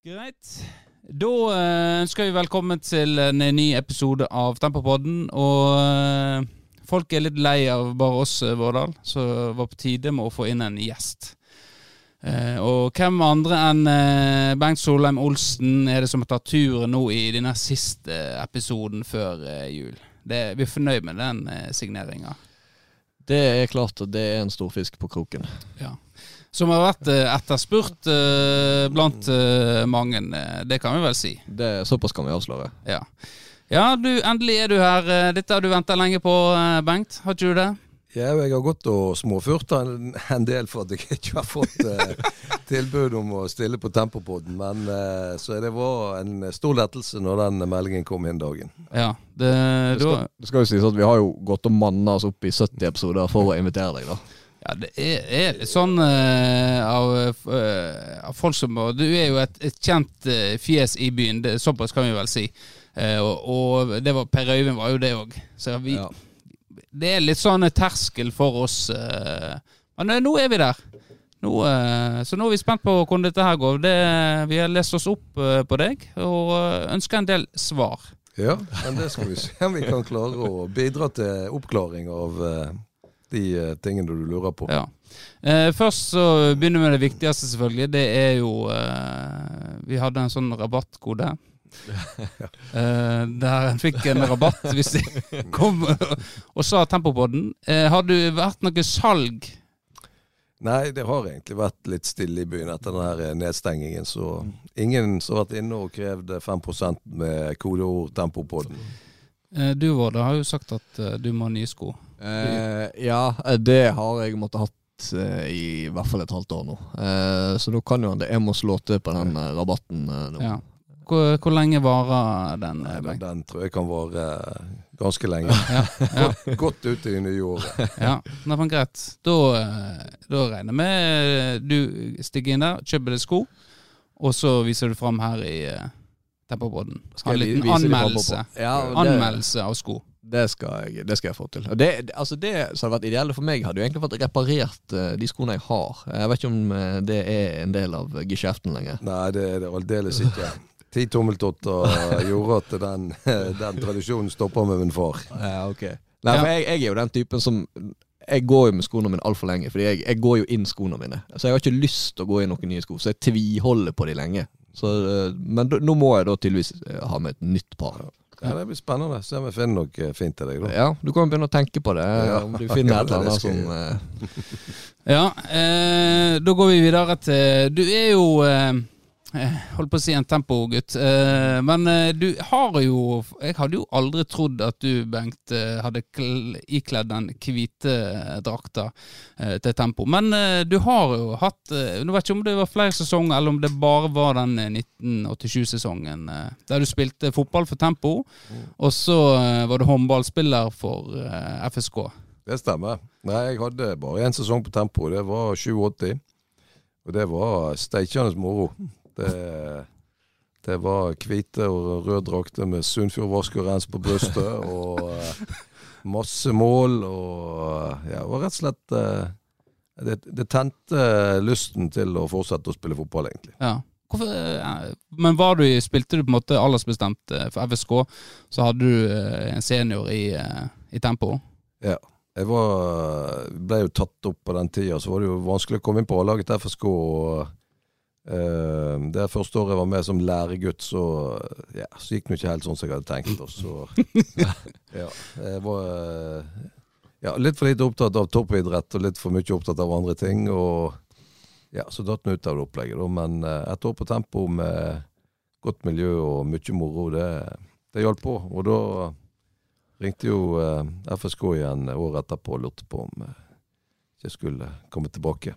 Greit. Da eh, ønsker vi velkommen til en ny episode av Tempopodden. Og eh, folk er litt lei av bare oss, eh, Vårdal, så det var på tide med å få inn en gjest. Eh, og hvem andre enn eh, Bengt Solheim Olsen er det som har tatt turen nå i denne siste episoden før eh, jul? Det, vi er fornøyd med den eh, signeringa. Det er klart at det er en stor fisk på kroken. Ja. Som har vært eh, etterspurt eh, blant eh, mange, det kan vi vel si. Det, såpass kan vi avsløre. Ja, ja du, endelig er du her. Dette har du venta lenge på, Bengt. Har ikke du det? Ja, jeg har gått og småfurta en, en del for at jeg ikke har fått eh, tilbud om å stille på Tempopodden. Men eh, så det var en stor lettelse når den meldingen kom inn dagen. Ja. Det, Det skal, det skal jo sies at vi har jo gått og manna oss opp i 70 episoder for å invitere deg, da. Ja, det er, er litt sånn uh, av, uh, av folk som Du er jo et, et kjent uh, fjes i byen, det, såpass kan vi vel si. Og, og det var, Per Øyvind var jo det òg. Så vi, Ja. det er litt sånn terskel for oss. men nå er vi der. Nå, så nå er vi spent på hvordan dette her går. Det, vi har lest oss opp på deg og ønsker en del svar. Ja, men det skal vi se om vi kan klare å bidra til oppklaring av de eh, tingene du lurer på. Ja. Eh, først så begynner vi med det viktigste, selvfølgelig. Det er jo eh, Vi hadde en sånn rabattkode. Eh, der en fikk en rabatt hvis de kom og sa Tempopodden. Eh, har du vært noe salg? Nei, det har egentlig vært litt stille i byen etter den nedstengingen. Så ingen som har vært inne og krevd 5 med kodeord Tempopodden. Eh, du Vårde har jo sagt at du må ha nye sko. Eh, ja, det har jeg måttet hatt eh, i hvert fall et halvt år nå. Eh, så nå kan jo han det. jeg må slå til på den eh, rabatten eh, nå. Ja. Hvor, hvor lenge varer den? Nei, den tror jeg kan vare ganske lenge. Ja, ja, Godt ut i det nye året. ja. Nei, men greit. Da, da regner vi du stikker inn der, kjøper deg sko, og så viser du fram her i uh, Ha en liten anmeldelse. Ja, det- Anmeldelse av sko. Det skal, jeg, det skal jeg få til. Og Det, altså det som hadde vært ideelle for meg, hadde jo egentlig vært reparert eh, de skoene jeg har. Jeg vet ikke om eh, det er en del av geskjeften lenger. Nei, det er det aldeles ikke. Ti tommeltotter gjorde at den, den tradisjonen stoppa med min far. Ja, ok. Nei, Ja. for jeg, jeg er jo den typen som Jeg går jo med skoene mine altfor lenge, Fordi jeg, jeg går jo inn skoene mine. Så jeg har ikke lyst til å gå inn noen nye sko, så jeg tviholder på de lenge. Så, eh, men nå må jeg da tydeligvis ha med et nytt par. Ja, Det blir spennende. Se om jeg finner noe fint til deg, da. Ja, Du kan begynne å tenke på det, eh, Ja. om du finner et eller annet som eh, Ja, eh, da går vi videre til Du er jo eh, eh, Holdt på å si en tempogutt. Eh, men eh, du har jo Jeg hadde jo aldri trodd at du, Bengt, eh, hadde ikledd den hvite eh, drakta eh, til Tempo. Men eh, du har jo hatt eh, Nå vet ikke om det var flere sesonger, eller om det bare var den eh, 1987-sesongen eh, der du spilte fotball for Tempo, og så eh, var du håndballspiller for eh, FSK. Det stemmer. Nei, jeg hadde bare én sesong på tempo. Det var 87. Og det var steikende moro. Det, det var hvite og røde drakter med Sunnfjord Vask og Rens på brystet. Og eh, masse mål. Og ja, det var rett og slett eh, det, det tente lysten til å fortsette å spille fotball, egentlig. Ja. Hvorfor, eh, men var du, spilte du på en måte aldersbestemt eh, for FSK, så hadde du eh, en senior i, eh, i tempo? Ja. Jeg var, ble jo tatt opp på den tida, så var det jo vanskelig å komme inn på A-laget til FSK. Og, eh, det første året jeg var med som læregutt, så, ja, så gikk det ikke helt sånn som jeg hadde tenkt. Så, ja, jeg var eh, ja, litt for lite opptatt av toppidrett og litt for mye opptatt av andre ting. Og ja, så datt den ut av det opplegget. Men eh, et år på tempo med godt miljø og mye moro, det, det hjalp på. Og da ringte jo eh, FSK igjen året etterpå og lurte på om eh, jeg skulle komme tilbake.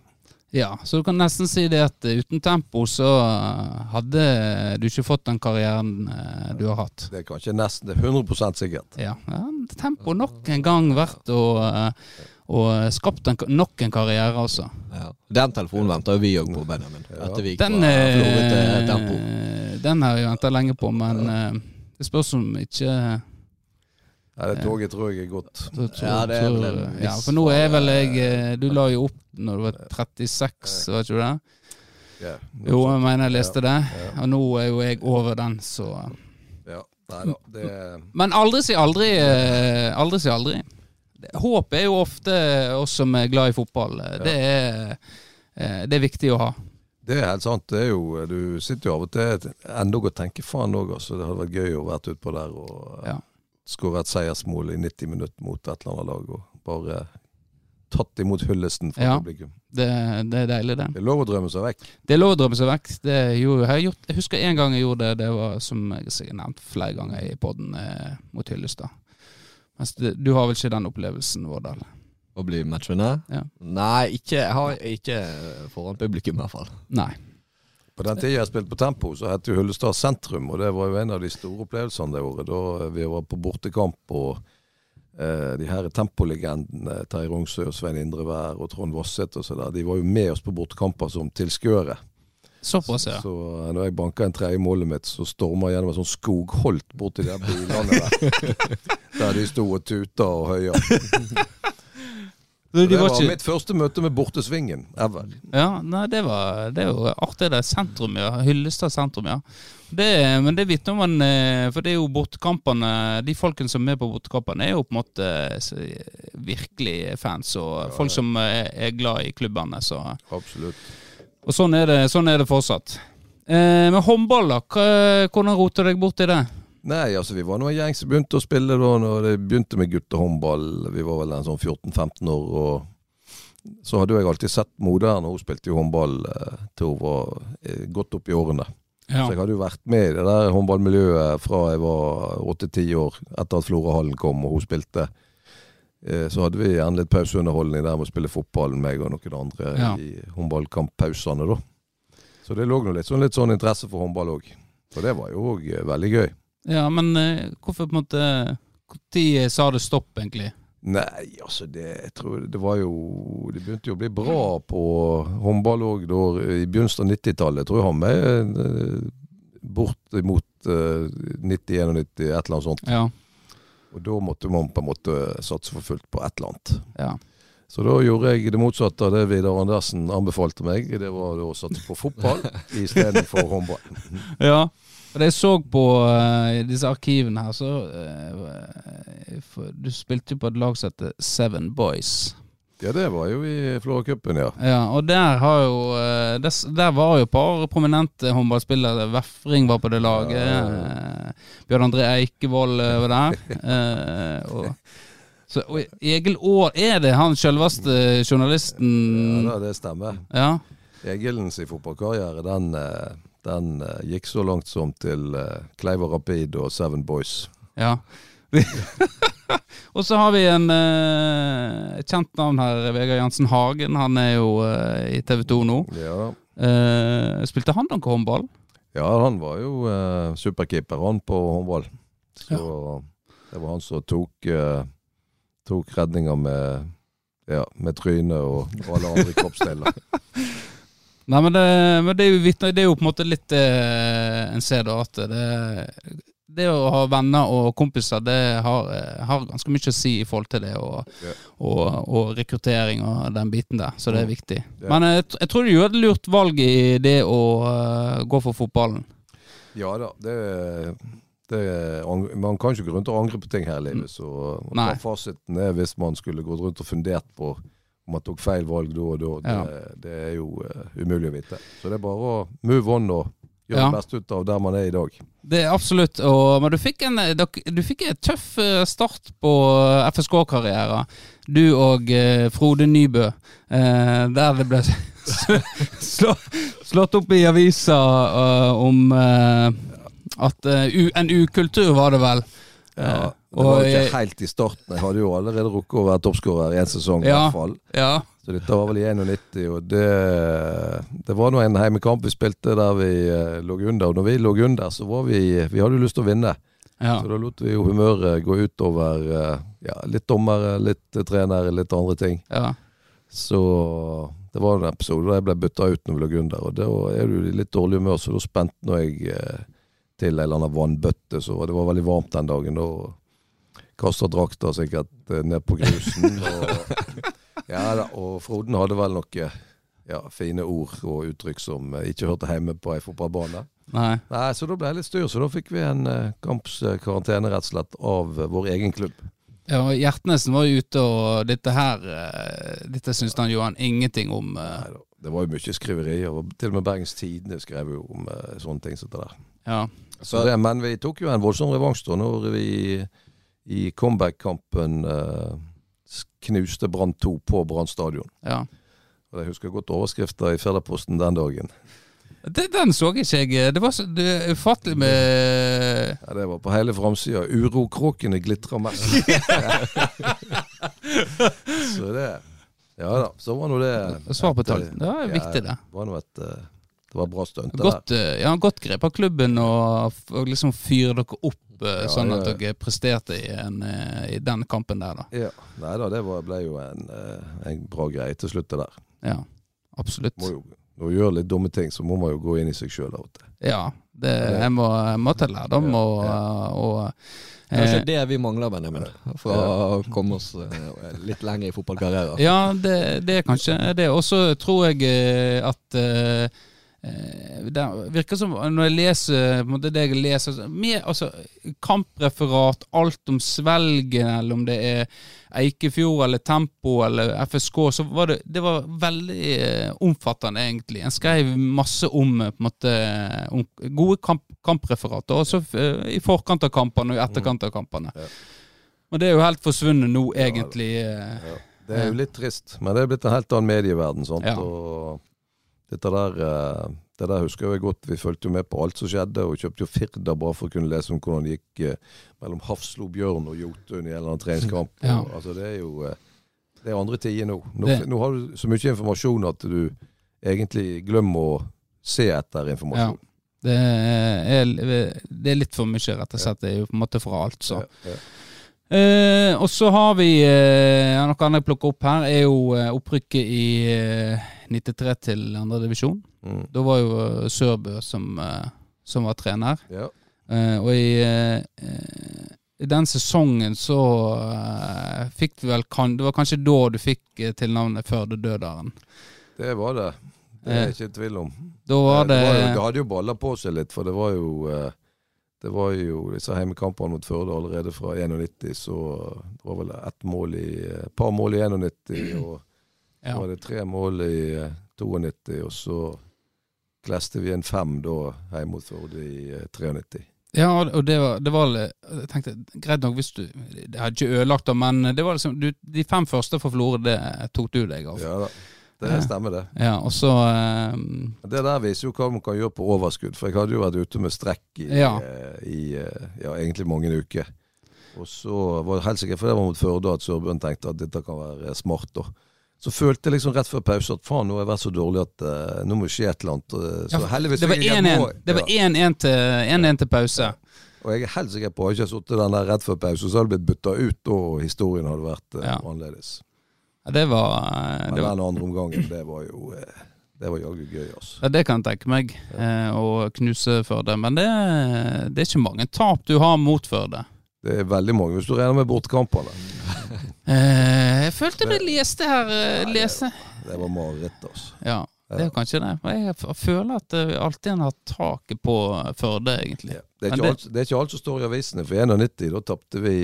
Ja, så du kan nesten si det at eh, uten tempo så eh, hadde du ikke fått den karrieren eh, du har hatt. Det er kanskje nesten det er 100 sikkert. Ja, ja tempo nok en gang verdt å og skapt en, nok en karriere, altså. ja. Den telefonen venter vi òg på, Benjamin. Etter vi gikk Den, Tempo. den har jeg venta lenge på, men det spørs om ikke Nei, det toget tror jeg er godt. Tror- Ja, det er vel en ja, For nå er vel jeg eh, Du la jo opp når du var 36, var ikke du det? Ja, Jo, jeg mener jeg leste det. Og nå er jo jeg over den, så ja. Nei da, det Men aldri si aldri. eh, Aldri si aldri. Håp er jo ofte oss som er glad i fotball. Det, er, eh, det er viktig å ha. Det er helt sant. Det er jo, du sitter jo av og til endog og tenker faen òg, altså. Det hadde vært gøy å vært utpå der og Ja. Skåre et seiersmål i 90 minutter mot et eller annet lag. Og bare tatt imot hyllesten fra Ja. publikum. Det, det er deilig, det. Det er lov å drømme seg vekk. Det er lov å drømme seg vekk. Det gjorde, jeg, gjort, jeg husker en gang jeg gjorde det. Det var som jeg har nevnt flere ganger i poden eh, mot Hyllestad. Mens det, du har vel ikke den opplevelsen, Vårdal? Å bli matchvinner? Ja. Nei, ikke, jeg har ikke foran publikum, i hvert fall. Nei. På den tida jeg spilte på Tempo, så het jo Hyllestad sentrum, og det var jo en av de store opplevelsene det året. Da vi var på bortekamp, og eh, de her tempolegendene, Terje Rungsø og Svein Indrevær og Trond Vosseth og så der, de var jo med oss på bortekamper som tilskuere. Såpass, ja. Så så når jeg banka en tredje målet mitt, så storma jeg gjennom en sånn skogholt borti de bilene der. der de sto og tuta og høya. De Det var var ikke, mitt første møte med Bortesvingen ever. ja, nei, det, var, det er jo artig. Det sentrum, ja. Hyllestad sentrum, ja. Det, men det vitner man eh, For det er jo bortekampene De folkene som er med på bortekampene, er jo på en måte virkelig fans, og folk som er, er glad i klubbene. Så. Absolutt. Og sånn er det, sånn er det fortsatt. Eh, med håndball, da. Hvordan roter du deg bort i det? Nei, altså vi var nå en gjeng som begynte å spille da når det begynte med guttehåndball. Vi var vel en sånn 14-15 år. og Så hadde jeg alltid sett moderen, og hun spilte jo håndball eh, til hun var eh, godt opp i årene. Ja. Så jeg hadde jo vært med i det der håndballmiljøet fra jeg var 8-10 år, etter at Florahallen kom og hun spilte. Eh, Så hadde vi gjerne litt pauseunderholdning der med å spille fotball, meg og noen andre Ja. i håndballkamppausene, da. Så det lå nå litt sånn, litt sånn interesse for håndball òg. For det var jo òg veldig gøy. Ja, men eh, hvorfor på en måte Når sa det stopp, egentlig? Nei, altså det, jeg tror det var jo Det begynte jo å bli bra på håndball òg i begynnelsen av 90-tallet. Tror jeg han med eh, bort mot eh, 90-91, et eller annet sånt. Ja. Og da måtte man på en måte satse for fullt på et eller annet. ja. Så da gjorde jeg det motsatte av det Vidar Andersen anbefalte meg. Det var å satse på fotball istedenfor håndball. Ja. Det jeg så på uh, disse arkivene her, så uh, for, Du spilte jo på et lag som heter Seven Boys. Ja, det var jo i Flåracupen, ja. Ja, og der har jo uh, Der, der var jo et par prominente håndballspillere. Vefring var på det laget. eh, Bjørn André Eikevold var der. og, så, og Egil Aar, er det han selveste journalisten? Ja, det stemmer. Ja. Egilens fotballkarriere, den, den uh, gikk så langt som til uh, Kleiva Rapid og Seven Boys. Ja. og så har vi en uh, kjent navn her, Vegard Jansen Hagen. Han er jo uh, i TV 2 nå. Ja. Spilte han noe håndball? ja, han var jo superkeeper, han på håndball. Så det var han som tok, tok redninger med, ja, med trynet og, og alle andre kroppsdeler. Nei, men det, men det, er, vitne- det er jo på en måte litt eh, en ser da at det, det å ha venner og kompiser, det har, eh, har ganske mye å si i forhold til det og, yeah. og, og rekruttering og den biten der. Så det er viktig. Yeah. Men jeg, tr- jeg tror du gjorde et lurt valg i det å uh, gå for fotballen. Ja da, det, det Man kan ikke gå rundt og angre på ting her i livet. Så Nei. hva fasiten er hvis man skulle gått rundt og fundert på om man tok feil valg da og da, det, Ja. det er jo uh, umulig å vite. Så det er bare å move on og gjøre Ja. det beste ut av der man er i dag. Det er absolutt. Og, men du fikk en du fikk en tøff eh, start på FSK-karrieren. Du og uh, Frode Nybø. uh, der det ble slå, slått opp i avisa eh, om eh, at eh, en ukultur, var det vel. Ja, Eh, det var ikke helt i starten. Jeg hadde jo allerede rukket å være toppskårer i én sesong. i hvert fall. Ja. Så dette var vel i 91, og det, det var nå en heimekamp vi spilte der vi eh, lå under. Og når vi lå under, så var vi Vi hadde jo lyst til å vinne. ja. Så da lot vi jo humøret gå utover eh, ja, litt dommere, litt eh, trenere, litt andre ting. ja. Så det var en episode da jeg ble bytta ut når vi lå under, og da er du i litt dårlig humør, så da spente nå jeg eh, til en eller annen vannbøtte, så det var veldig varmt den dagen. Da kasta drakta sikkert eh, ned på grusen. Og, ja og Froden hadde vel noe ja, fine ord og uttrykk som eh, ikke hørte hjemme på ei fotballbane. Nei. Nei, Så da ble det litt styr, så da fikk vi en uh, kampskarantene rett og slett av eh, vår egen klubb. Ja, Hjertnesen var jo ute, og dette her eh, Dette syntes han Johan ingenting om. eh. Nei. Det var jo mye skriverier, og til og med Bergens Tidende skrev jo om eh, sånne ting som det der. Ja. Så det, men vi tok jo en voldsom revansj da når vi i comeback-kampen eh, knuste Brann 2 på Brann stadion. ja. Og Jeg husker godt overskrifter i Firdaposten den dagen. Det, den så ikke jeg. Det var så det ufattelig med Ja, det var på hele framsida. 'Urokråkene glitrer mest'. så det Ja da, så var nå det svar på tallet, tall. eh, Det var viktig, det. var noe et, eh, det var bra stunt. det Godt, eh, ja, godt grep av klubben å liksom fyre dere opp Ja, sånn at dere presterte i, en, eh, i den kampen der, da. Ja. Nei da, det var, ble jo en, eh, en bra greie til slutt, det der. Ja, absolutt. Må jo, når du gjør litt dumme ting, så må man jo gå inn i seg sjøl og. Ja, det, det- jeg må, jeg må ta lærdom Ja, og, ja. og Kanskje eh, det vi mangler, Benjamin, for å komme oss eh, litt lenger i fotballkarrieren. Ja, det, det er kanskje det. Og så tror jeg eh, at eh, eh, det virker som når jeg leser det jeg leser med, altså, Kampreferat, alt om Svelgen, eller om det er Eikefjord eller Tempo eller FSK, så var det, det var veldig eh, omfattende, egentlig. En skrev masse om, eh, måte, om gode kamp, kampreferater, også eh, i forkant av kampene og i etterkant av kampene. Ja. Og det er jo helt forsvunnet nå, egentlig. eh, Ja. Det er jo litt trist, men det er blitt en helt annen medieverden. sånt, Ja. Og dette der, eh, det der husker jeg godt. Vi fulgte jo med på alt som skjedde, og kjøpte jo Firda bare for å kunne lese om hvordan det gikk eh, mellom Hafslo, Bjørn og Jotun i en eller annen treningskamp. Ja. Altså, det er jo eh, det er andre tider nå. Nå, nå har du så mye informasjon at du egentlig glemmer å se etter informasjon. Det er, det er litt for mye, rett og slett. Det er jo på en måte fra alt, så. Ja, ja. Eh, og så har vi eh, Noe annet jeg plukker opp her, er jo eh, opprykket i eh, 93 til andredivisjon. Mm. Da var jo eh, Sørbø som, eh, som var trener. ja. Eh, og i, eh, eh, i den sesongen så eh, fikk du vel kan, Det var kanskje da du fikk eh, tilnavnet Førde-dødaren. Det var det. Det er jeg ikke i tvil om. Da var det, det, var jo, det hadde jo balla på seg litt, for det var jo eh, Det var jo disse heimekampene mot Førde allerede fra 91, så det var vel ett mål i Et par mål i 91, og så var det tre mål i eh, 92, og så kleste vi en fem da hjemme mot Førde i eh, 93. Ja, og det var, det var Jeg tenkte, greit nok hvis du Det hadde ikke ødelagt det, men det var liksom du, De fem første for Florø, det tok du deg av. Ja da. Det Ja. stemmer, det. Ja, og så Uh, Det der viser jo hva man kan gjøre på overskudd, for jeg hadde jo vært ute med strekk i, Ja. eh, i eh, ja, egentlig mange uker. Og så var det helt sikkert, for det var mot Førde, at Sørbøen tenkte at dette kan være smart. da. Så følte jeg liksom rett før pause at faen, nå har jeg vært så dårlig at uh, nå må det skje et eller annet. Så ja, heldigvis Det var fikk jeg 1-1 mål. Det var Ja. til, til pause. Og jeg er helt sikker på, at jeg ikke sittet den der rett før pause, så hadde det blitt bytta ut og historien hadde vært uh, Ja. annerledes. Ja, det var, eh, Men det var den andre omgangen, det var jo eh, Det var jaggu gøy, altså. ja, Det kan jeg tenke meg, eh, å knuse Førde. Men det, det er ikke mange tap du har mot Førde. Det er veldig mange, hvis du regner med bortekampene. Eh, jeg følte vi leste her Nei, det- lese. Det var mareritt, altså. Ja, det er kanskje det. Jeg føler at vi alltid en har taket på Førde, egentlig. Ja. Det, er det- alt, det er ikke alt som står i avisene. For i 91 da tapte vi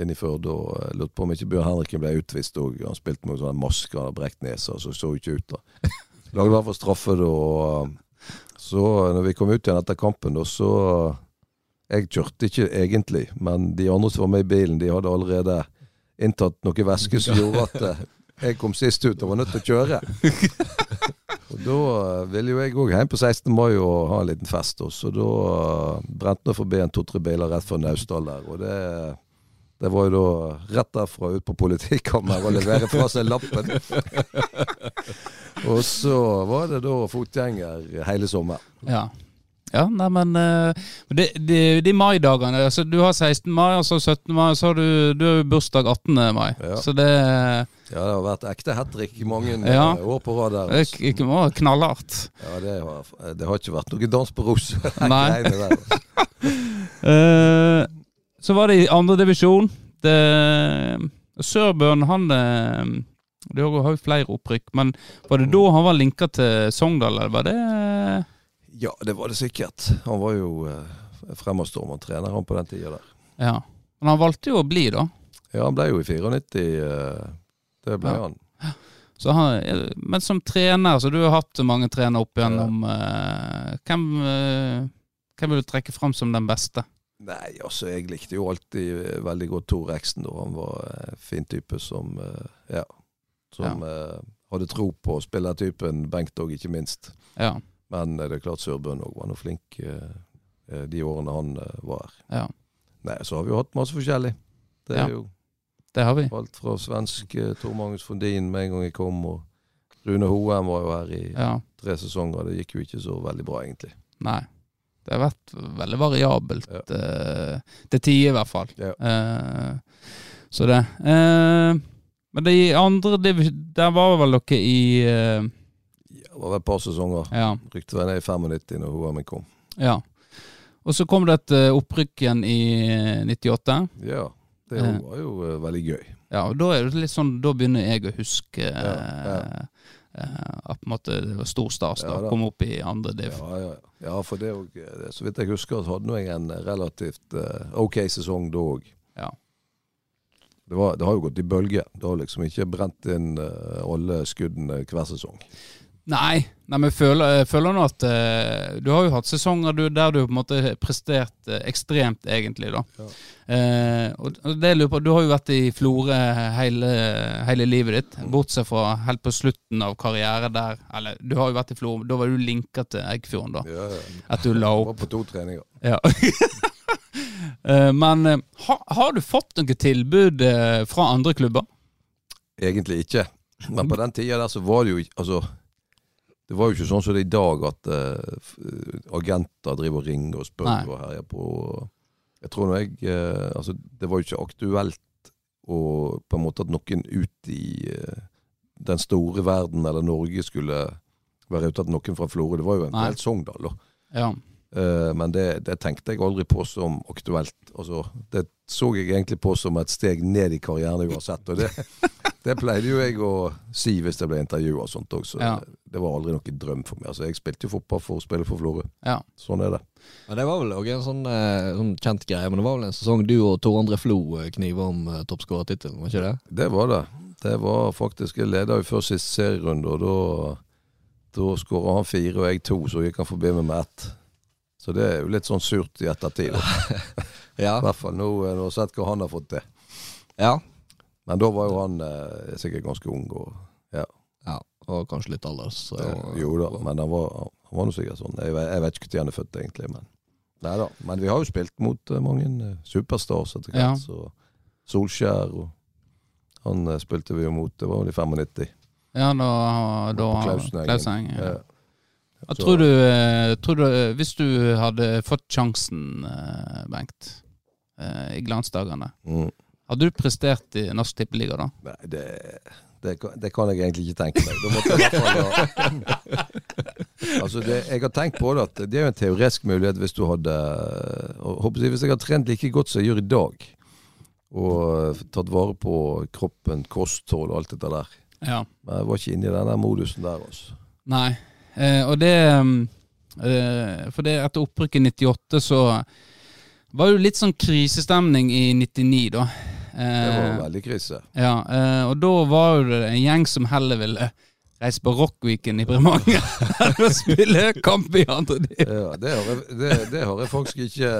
inn i Førde og uh, lurte på om ikke Bjørn Henriken ble utvist. Og han spilte med sånn maske og brekt nese, så så ikke ut. da. Lagde i hvert fall straffe da. og, uh, Så når vi kom ut igjen etter kampen, da, så Jeg kjørte ikke egentlig, men de andre som var med i bilen, de hadde allerede inntatt noe væske som gjorde at jeg kom sist ut og var nødt til å kjøre. Og Da eh, ville jo jeg òg hjem på 16. mai og ha en liten fest. Og så da eh, brente jeg forbi en to-tre biler rett før Naustdal der. Og det, det var jo da rett derfra ut på politikammeret og levere fra seg lappen. og så var det da fotgjenger hele sommeren. Ja. Ja, nei, men de, de, de maidagene altså Du har 16. mai, og så 17. mai, og så har du, du har jo bursdag 18. mai. Ja. Så det, Ja, det har vært ekte hat trick mange Ja. eh, år på rad der. det altså. ikke må være knallhardt. Ja, det har, det har ikke vært noe dans på roser. Nei. der, altså. Eh, så var det i andre divisjon. Det- Sørbøen, han Det har jo flere opprykk, men var det da han var linka til Sogndal, eller var det Ja, det var det sikkert. Han var jo eh, fremadstormende trener han på den tida der. Ja. Men han valgte jo å bli, da. Ja, han ble jo i 94. eh, Det ble Ja. han. Så han, men som trener, så du har hatt mange trenere opp igjennom. Ja. hvem, eh, hvem vil du trekke fram som den beste? Nei, altså jeg likte jo alltid eh, veldig godt Tor Eksen. da. Han var en fin type som eh, Ja. Som eh, hadde tro på spillertypen Bengt òg, ikke minst. Ja. Men eh, det er klart Sørbønn òg var noe flink eh, eh, de årene han eh, var her. ja. Nei, så har vi jo hatt masse forskjellig. Det er Ja. jo Det har vi. alt fra svensk eh, Tor Magnus Fondin med en gang jeg kom, og Rune Hoem var jo her i Ja. tre sesonger. Det gikk jo ikke så veldig bra, egentlig. Nei. Det har vært veldig variabelt. eh, til tider, i hvert fall. Ja. Eh, så det. Eh, men de andre Der var vel dere i eh, Ja, det var vel et par sesonger. Ja. Rykte vel ned i 95 når Hoem kom. ja. Og så kom det et eh, opprykk igjen i eh, 98. Ja, det Eh. var jo eh, veldig gøy. Ja, og da er det litt sånn Da begynner jeg å huske Ja, Ja, at på en måte det var stor stas Ja, å komme opp i andre div. Ja, ja, ja. ja for det det- Så vidt jeg husker, så hadde jeg en relativt uh, ok sesong da òg. Ja. Det, var- det har jo gått i bølger. Det har liksom ikke brent inn uh, alle skuddene hver sesong. Nei, nei, men føler, føler nå at uh, Du har jo hatt sesonger du, der du på en måte presterte prestert eh, ekstremt, egentlig. da Ja. Uh, og, det lurer på Du har jo vært i Florø hele, hele livet ditt, bortsett fra helt på slutten av karriere der. Eller du har jo vært i Florø, da var du linka til Eggfjorden, da. Ja, ja. At du la Jeg var på to treninger. Ja. uh, men eh, ha, har du fått noe tilbud eh, fra andre klubber? Egentlig ikke. Men på den tida der så var det jo Altså, det var jo ikke sånn som det er i dag, at uh, agenter driver og ringer og spør Nei. og herjer på. Jeg tror nå jeg uh, Altså, det var jo ikke aktuelt å på en måte at noen ut i uh, den store verden eller Norge skulle være ute etter noen fra Florø. Det var jo Nei. helt Sogndal, da. Ja. Men det, det tenkte jeg aldri på som aktuelt. Altså, det så jeg egentlig på som et steg ned i karrieren uansett. Og det, det pleide jo jeg å si hvis jeg ble intervjua og sånt òg, så Ja. Det, var aldri noen drøm for meg. Altså, jeg spilte jo fotball for å spille for Florø. Ja. Sånn er det. Men det var vel også en sånn, eh, sånn kjent greie, men det var vel en sesong du og Tor André Flo eh, kniva om uh, toppskårertittelen, var ikke det? Det var det. Det var faktisk Jeg leda jo før siste serierunde, og da, da skåra han fire og jeg to, så gikk han forbi meg med ett. Så det er jo litt sånn surt i ettertid. Ja. I hvert fall nå har jeg sett hva han har fått til. Ja. Men da var jo han eh, sikkert ganske ung. Og. Og kanskje litt alders. så- jo da, men han var, han var noe sikkert sånn. Jeg, vet- jeg vet ikke når han er født, egentlig. Men, nei da. men vi har jo spilt mot eh, mange eh, superstars etter Ja. hvert. Så Solskjær og Han eh, spilte vi jo mot. Det var vel i 95. Ja, da, da På Klausenengen. Ja. Ja. Så- tror du, tror du Hvis du hadde fått sjansen, Bengt, i glansdagene, Mm. hadde du prestert i Norsk Tippeliga da? Nei, det, det, kan- det kan jeg egentlig ikke tenke meg. Altså, det, jeg har tenkt på det at det er jo en teoretisk mulighet hvis du hadde og håper jeg, Hvis jeg har trent like godt som jeg gjør i dag, og tatt vare på kroppen, kosthold og alt dette der Ja. Men jeg var ikke inne i den der modusen der, altså. Nei. Eh, og det mm, eh, For det etter opprykket i 98 så var det litt sånn krisestemning i 99, da. Det var Eh, veldig krise. ja, eh, og da var det en gjeng som heller ville reise på Rockweekend i Bremanger å spille kamp i andre div. Ja, det, har jeg, det, det har jeg faktisk ikke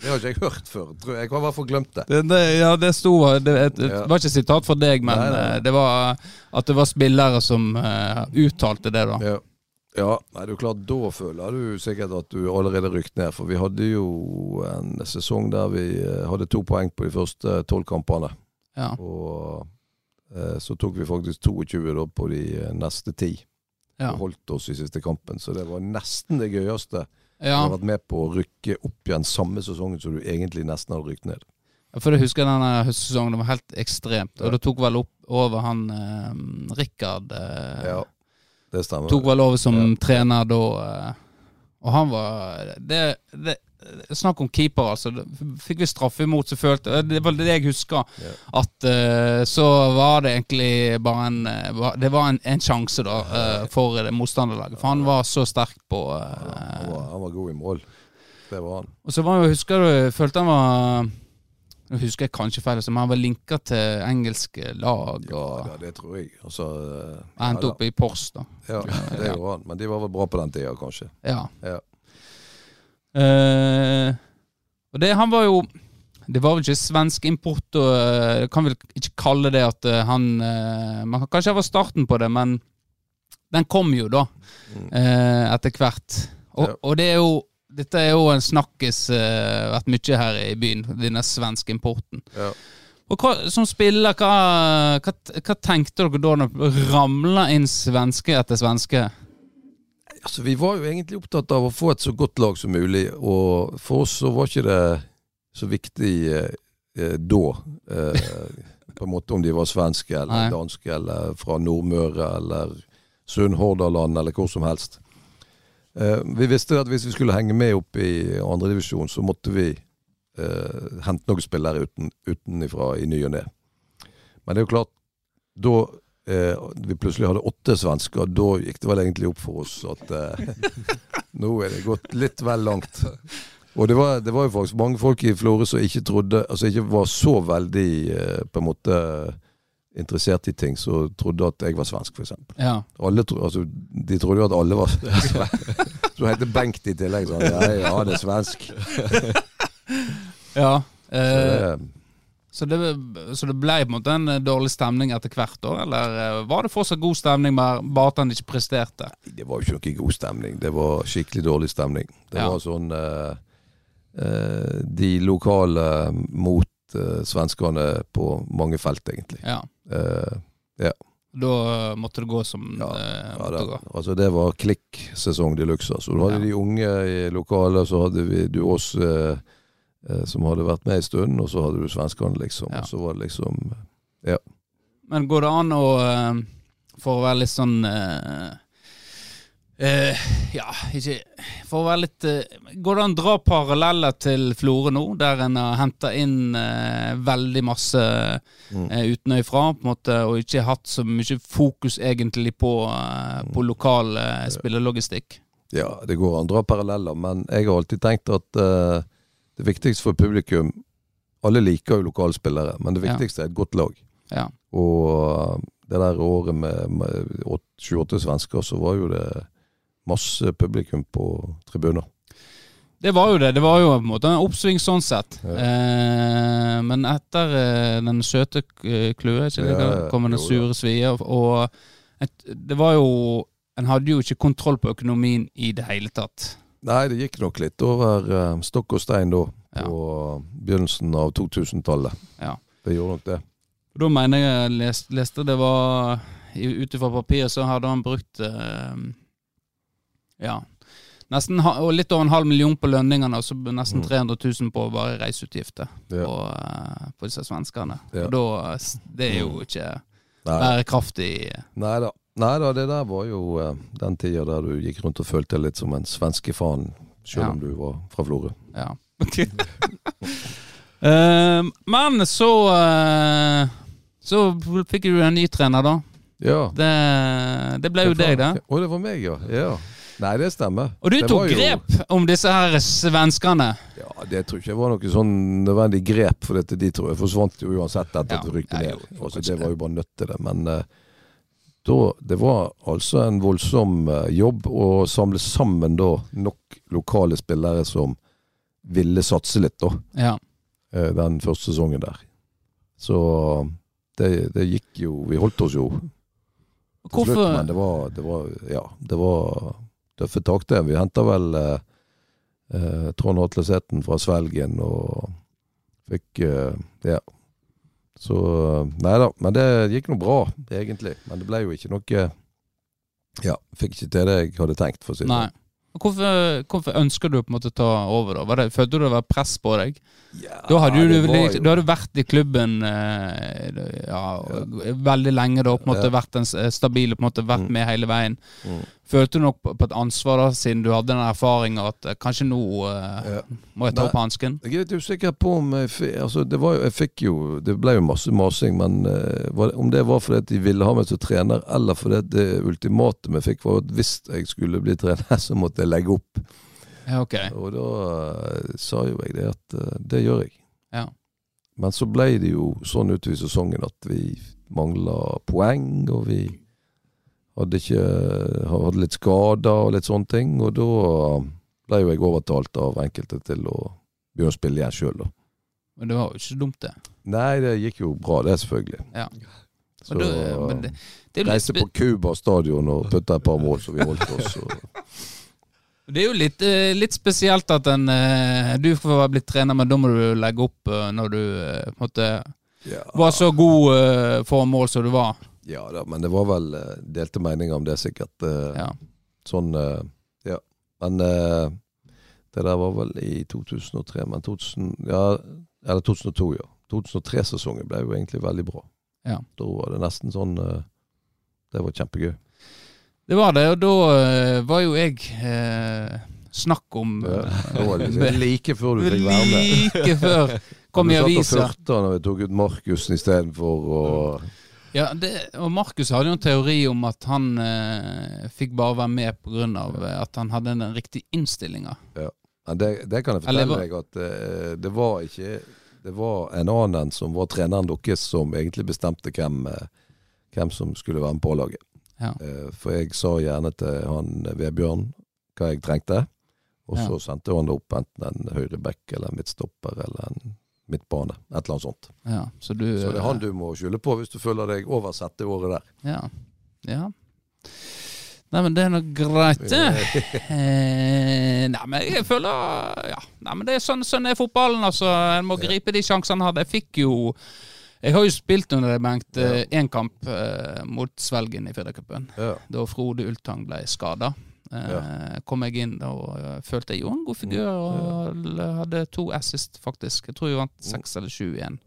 Det har ikke jeg hørt før. Tror jeg. jeg har i hvert fall glemt det. Det, det, ja, det sto Det, det Ja. var ikke sitat fra deg, men Nei, nei, nei. eh, det var at det var spillere som uh, uttalte det, da. Ja. Ja, nei, det er jo klart Da føler du sikkert at du allerede rykt ned. For vi hadde jo en sesong der vi eh, hadde to poeng på de første tolv kampene. Ja. Og eh, så tok vi faktisk 22 da på de eh, neste ti. Ja. Og holdt oss i siste kampen. Så det var nesten det gøyeste. ja. Du har vært med på å rykke opp igjen samme sesongen som du egentlig nesten hadde rykt ned. For jeg husker denne høstsesongen, det var helt ekstremt. Og det tok vel opp over han eh, Rikard eh, Ja, det stemmer. Tok vel over som Ja. trener da. eh, og han var det, det, Snakk om keeper, altså. Fikk vi straffe imot, så følte Det var det jeg husker. Ja. At uh, så var det egentlig bare en eh, Det var en, en sjanse, da, uh, for motstanderlaget. For han var så sterk på eh, Han var, han var god i mål. Det var han. Og så var jo, husker du, følte han var Nå husker jeg kanskje feil, altså, men han var linka til engelske lag. Og Ja, det tror jeg. Altså, eh, han endte ja, opp i Pors, da. Ja, det gjorde han. Men de var vel bra på den tida, kanskje. Ja. Ja. Uh, og det, han var jo Det var vel ikke svensk import, og uh, kan vel ikke kalle det at uh, han Man kan kanskje det var starten på det, men den kom jo da, Mm. etter hvert. Og, og det er jo dette er jo en snakkis uh, vært mye her i byen, denne svenske importen. Ja. Og hva, som spiller, hva, hva, hva tenkte dere da når det ramla inn svenske etter svenske? Altså, vi var jo egentlig opptatt av å få et så godt lag som mulig, og for oss så var ikke det så viktig eh, eh, da. Eh, på en måte om de var svenske eller Nei. danske eller fra Nordmøre eller Sunnhordaland eller hvor som helst. Eh, vi visste at hvis vi skulle henge med opp i andredivisjon, så måtte vi eh, hente noen spillere uten, utenifra i ny og ne. Men det er jo klart, da eh, vi plutselig hadde åtte svensker, da gikk det vel egentlig opp for oss at eh, nå er det gått litt vel langt. Og det var, det var jo faktisk mange folk i Florø som ikke trodde Altså ikke var så veldig eh, på en måte interessert i ting, så trodde at jeg var svensk, f.eks. Ja. Alle tro, altså, de trodde jo at alle var svenske. Så heter Bengt i tillegg. Sånn, ja, ja, det er svensk. ja. Eh, det, Så det, så det ble på en måte en eh, dårlig stemning etter hvert, da? Eller eh, var det fortsatt god stemning, bare at han ikke presterte? Det var jo ikke noe god stemning. Det var skikkelig dårlig stemning. Det Ja. var sånn eh, eh, De lokale mot eh, svenskene på mange felt, egentlig. Ja. Eh, Da eh, måtte det gå som Ja, det ja, måtte da, gå. altså det var klikk-sesong de luxe. Så du hadde Ja. de unge i lokalet, så hadde vi du oss eh, eh, som hadde vært med en stund, og så hadde du svenskene, liksom. Ja. Så var det liksom Men går det an å eh, For å være litt sånn eh, Ja, ikke For å være litt uh, Går det an å dra paralleller til Florø nå, der en har henta inn uh, veldig masse Mm. utenøyfra, på en måte, og ikke hatt så mye fokus egentlig på, på lokal eh, spillelogistikk? Ja, det går an å dra paralleller, men jeg har alltid tenkt at det viktigste for publikum Alle liker jo lokalspillere, men det Ja. viktigste er et godt lag. Ja. Og det der året med, med 28 svensker, så var jo det masse publikum på tribuner. Det var jo det. Det var jo på en måte en oppsving sånn sett. Ja. Eh, men etter eh, den søte eh, ikke det, Ja, ja, kom den sure svie. Og, et, det var jo En hadde jo ikke kontroll på økonomien i det hele tatt. Nei, det gikk nok litt over eh, stokk og stein da, Ja. på begynnelsen av 2000-tallet. Ja. Det gjorde nok det. Da mener jeg jeg leste, leste det var Ut ifra papiret så hadde han brukt eh, Ja. Nesten og litt over en halv million på lønningene, og så nesten Mm. 300 000 på bare reiseutgifter Ja. på, eh, på disse svenskene. Ja. Og da Det er jo ikke Nei. bærekraftig. Nei da. Nei da, det der var jo eh, den tida der du gikk rundt og følte deg litt som en svenskefan, selv Ja. om du var fra Florø. Ja. uh, men så uh, Så fikk du en ny trener, da. Ja. Det, det ble jo deg, det. Å, det var meg, ja. ja. Nei, det stemmer. Og du Det tok grep jo- om disse her svenskene. Ja, Det tror ikke jeg var noe sånn nødvendig grep, for dette, de tror jeg forsvant jo uansett etter Ja, at det rykket ned. Altså, det var jo bare nødt til det. Men uh, da, det var altså en voldsom uh, jobb å samle sammen da nok lokale spillere som ville satse litt, da. Ja. Uh, Den første sesongen der. Så det, det gikk jo Vi holdt oss jo til slutt, men det var, det var Ja, det var tøffe takter. Vi henta vel eh, eh, Trond Atle Sæthen fra Svelgen og fikk eh, Ja. Så Nei da. Men det gikk nå bra, egentlig. Men det ble jo ikke noe Ja, fikk ikke til det jeg hadde tenkt, for å si det sånn. Hvorfor, hvorfor ønsker du på en måte å ta over, da? Det, følte du det var press på deg? Ja, Da hadde du, hadde vært i klubben ja, ja, veldig lenge, da. På en måte. Vært en stabil, på en måte vært Mm. med hele veien. Mm. Følte du nok på, et ansvar, da, siden du hadde den erfaringa, at eh, kanskje nå eh, Ja. må jeg ta opp hansken? Jeg er litt usikker på om jeg fikk altså det var jo, Jeg fikk jo Det ble jo masse masing, men uh, var, om det var fordi de ville ha meg som trener, eller fordi det ultimate vi fikk, var at hvis jeg skulle bli trener, så måtte jeg legge opp. Ja, ok. Og da uh, sa jo jeg det at uh, det gjør jeg. Ja. Men så ble det jo sånn utover sesongen at vi mangla poeng, og vi hadde ikke hadde litt skader og litt sånne ting. Og da ble jo jeg overtalt av enkelte til å begynne å spille igjen sjøl, da. Men det var jo ikke så dumt, det. Nei, det gikk jo bra, det, selvfølgelig. Ja. Så du, men det, det, reiste på Cuba stadion og putta et par mål, så vi holdt oss. Og, det er jo litt, eh, litt spesielt at en, eh, du får blitt trener, men da må du legge opp eh, når du måte ja, var så god for mål som du var. Ja da, men det var vel eh, delte meninger om det, sikkert. eh, Ja. Sånn, eh, ja. Men det der var vel i 2003, men 2000, ja, eller 2002, ja. 2003-sesongen ble jo egentlig veldig bra. Ja. Da var det nesten sånn Det var kjempegøy. Det var det, og da var jo jeg eh, snakk om Ja, var det liksom like før du fikk være med. Like før kom i Du satt og fyrte når vi tok ut Markussen istedenfor å Ja, det, og Markus hadde jo en teori om at han eh, fikk bare være med pga. Eh, at han hadde den riktige innstillinga. Ja. det, det kan jeg fortelle Eller, deg at eh, det var ikke Det var en annen som var treneren deres, som egentlig bestemte hvem, eh, hvem som skulle være med på laget. Ja. Eh, For jeg sa gjerne til han eh, Vebjørn hva jeg trengte, og så Ja. sendte han det opp enten en høyreback eller en midtstopper eller en midtbane. Et eller annet sånt. Ja, så du Så det er han eh, du må skylde på hvis du føler deg oversett det året der. Ja. ja. Nei, men det er nå greit, det. Eh, nei, men jeg føler Ja. Nei, men det er sånn, sånn er fotballen, altså. En må gripe de sjansene han hadde. Jeg fikk jo Jeg har jo spilt under deg, Bengt, én kamp eh, mot Svelgen i Firdacupen. Ja. Da Frode Ultang ble skada. Eh, kom jeg inn og eh, følte jeg gjorde en god figur og hadde to assist, faktisk. Jeg tror jeg vant seks eller sju igjen.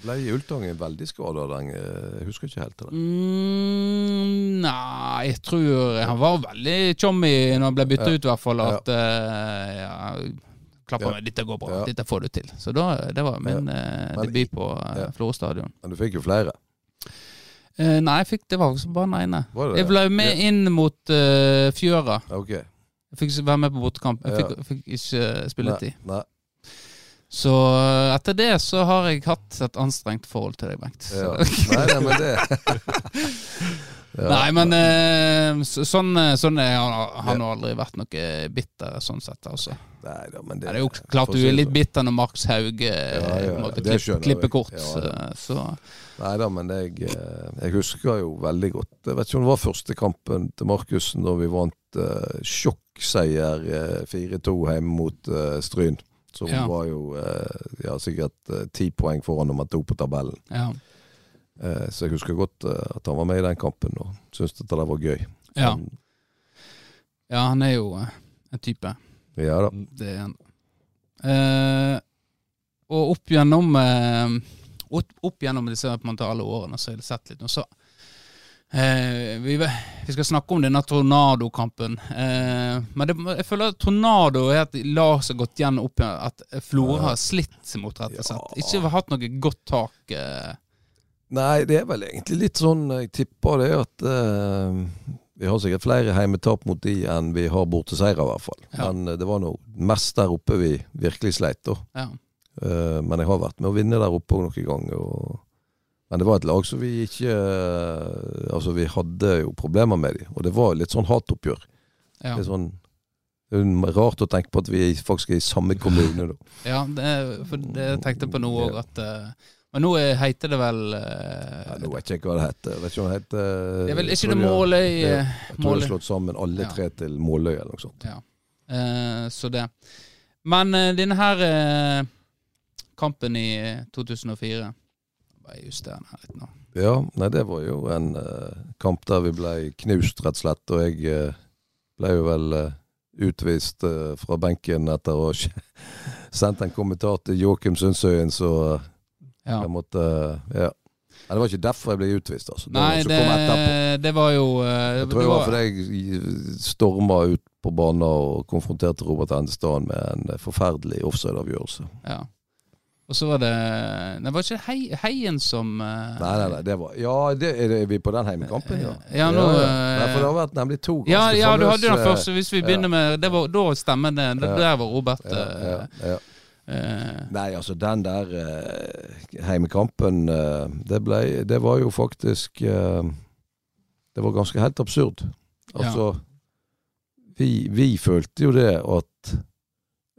Ble Ultangen veldig skada den? eh, Jeg husker ikke helt det. Mm, nei, jeg tror Han var veldig chommy når han ble bytta Ja. ut, i hvert fall. Ja. At ja. ja, Klappa Ja. meg, dette går bra, Ja. dette får du til. Så da, det var min ja. Debut på Ja. Florø stadion. Men du fikk jo flere. Eh, nei, jeg fikk, det var bare den ene. Var det Jeg ble med inn mot eh, Fjøra. Ja, Ok. Jeg fikk ikke være med på bortekamp. Jeg Ja. fikk, fikk ikke spilletid. Nei, nei. Så eh, etter det så har jeg hatt et anstrengt forhold til deg, Bengt. Så. Ja. Nei, nei, men det ja. Nei, men eh, sånn, eh, sånn er han har nå aldri vært noe bitter sånn sett, altså. Nei, da, men Det er jo klart du er litt bitter når Marks Hauge eh, Ja, ja, det klipp, klipper kort. Ja. Så, Nei da, men jeg, eh, jeg husker jo veldig godt Jeg vet ikke om det var første kampen til Markussen da vi vant uh, sjokkseier uh, 4-2 hjemme mot uh, Stryn. Som Ja. var jo eh, ja, sikkert eh, ti poeng foran nummer to på tabellen. ja. Eh, så jeg husker godt eh, at han var med i den kampen og syntes at det der var gøy. Ja. Han, ja, han er jo eh, en type. ja da. Det er han. Eh, og opp gjennom eh, opp, opp gjennom disse måte alle årene så har jeg sett litt. Og så eh, vi, vi skal snakke om denne Tornado-kampen. Eh, men det, jeg føler at Tornado er at lar seg gått gjennom opp at Florø har slitt mot, rett og slett. Ikke hatt noe godt tak. Eh, Nei, det er vel egentlig litt sånn Jeg tipper det at uh, Vi har sikkert flere heimetap mot de enn vi har borteseiere, i hvert fall. Ja. Men eh, det var nå mest der oppe vi virkelig sleit, da. ja. Uh, men jeg har vært med å vinne der oppe noen ganger. Og... Men det var et lag som vi ikke uh, Altså, vi hadde jo problemer med dem, og det var litt sånn hatoppgjør. Ja. Det er sånn det er rart å tenke på at vi faktisk er i samme kommune, da. ja det, for det jeg tenkte på nå òg, at eh, Men nå er- heter det vel eh, Ja, nå vet jeg ikke hva det heter. Vet ikke hva det heter Det er vel ikke det Måløy eh, Jeg tror det er slått sammen alle Ja. tre til Måløy eller noe sånt. Ja. Eh, så det. Men uh, denne her eh, kampen i eh, 2004 Bare justere den her litt nå. Ja, nei, det var jo en eh, kamp der vi ble knust, rett og slett. Og jeg eh, ble jo vel eh, utvist eh, fra benken etter å ha sendt en kommentar til Joakim Sundsøyen, så eh, Ja. jeg måtte eh, Ja. Nei, det var ikke derfor jeg ble utvist, altså. Det Nei, det, det var jo eh, Jeg tror det var var- fordi jeg storma ut på banen og konfronterte Robert Endestad med en forferdelig offside-avgjørelse. Ja. Og så var det Det var ikke hei, Heien som uh, Nei, nei, nei, det var Ja, det, er vi på den heimekampen, ja? Ja, nå, ja, ja. Nei, for det har vært nemlig to ganske Ja, ja, du hadde den første. Hvis vi begynner med det var, Da stemmer det. Der var Robert ja, ja, eh, eh, Nei, altså den der eh, heimekampen, eh, det ble Det var jo faktisk eh, Det var ganske helt absurd. Altså vi, vi følte jo det at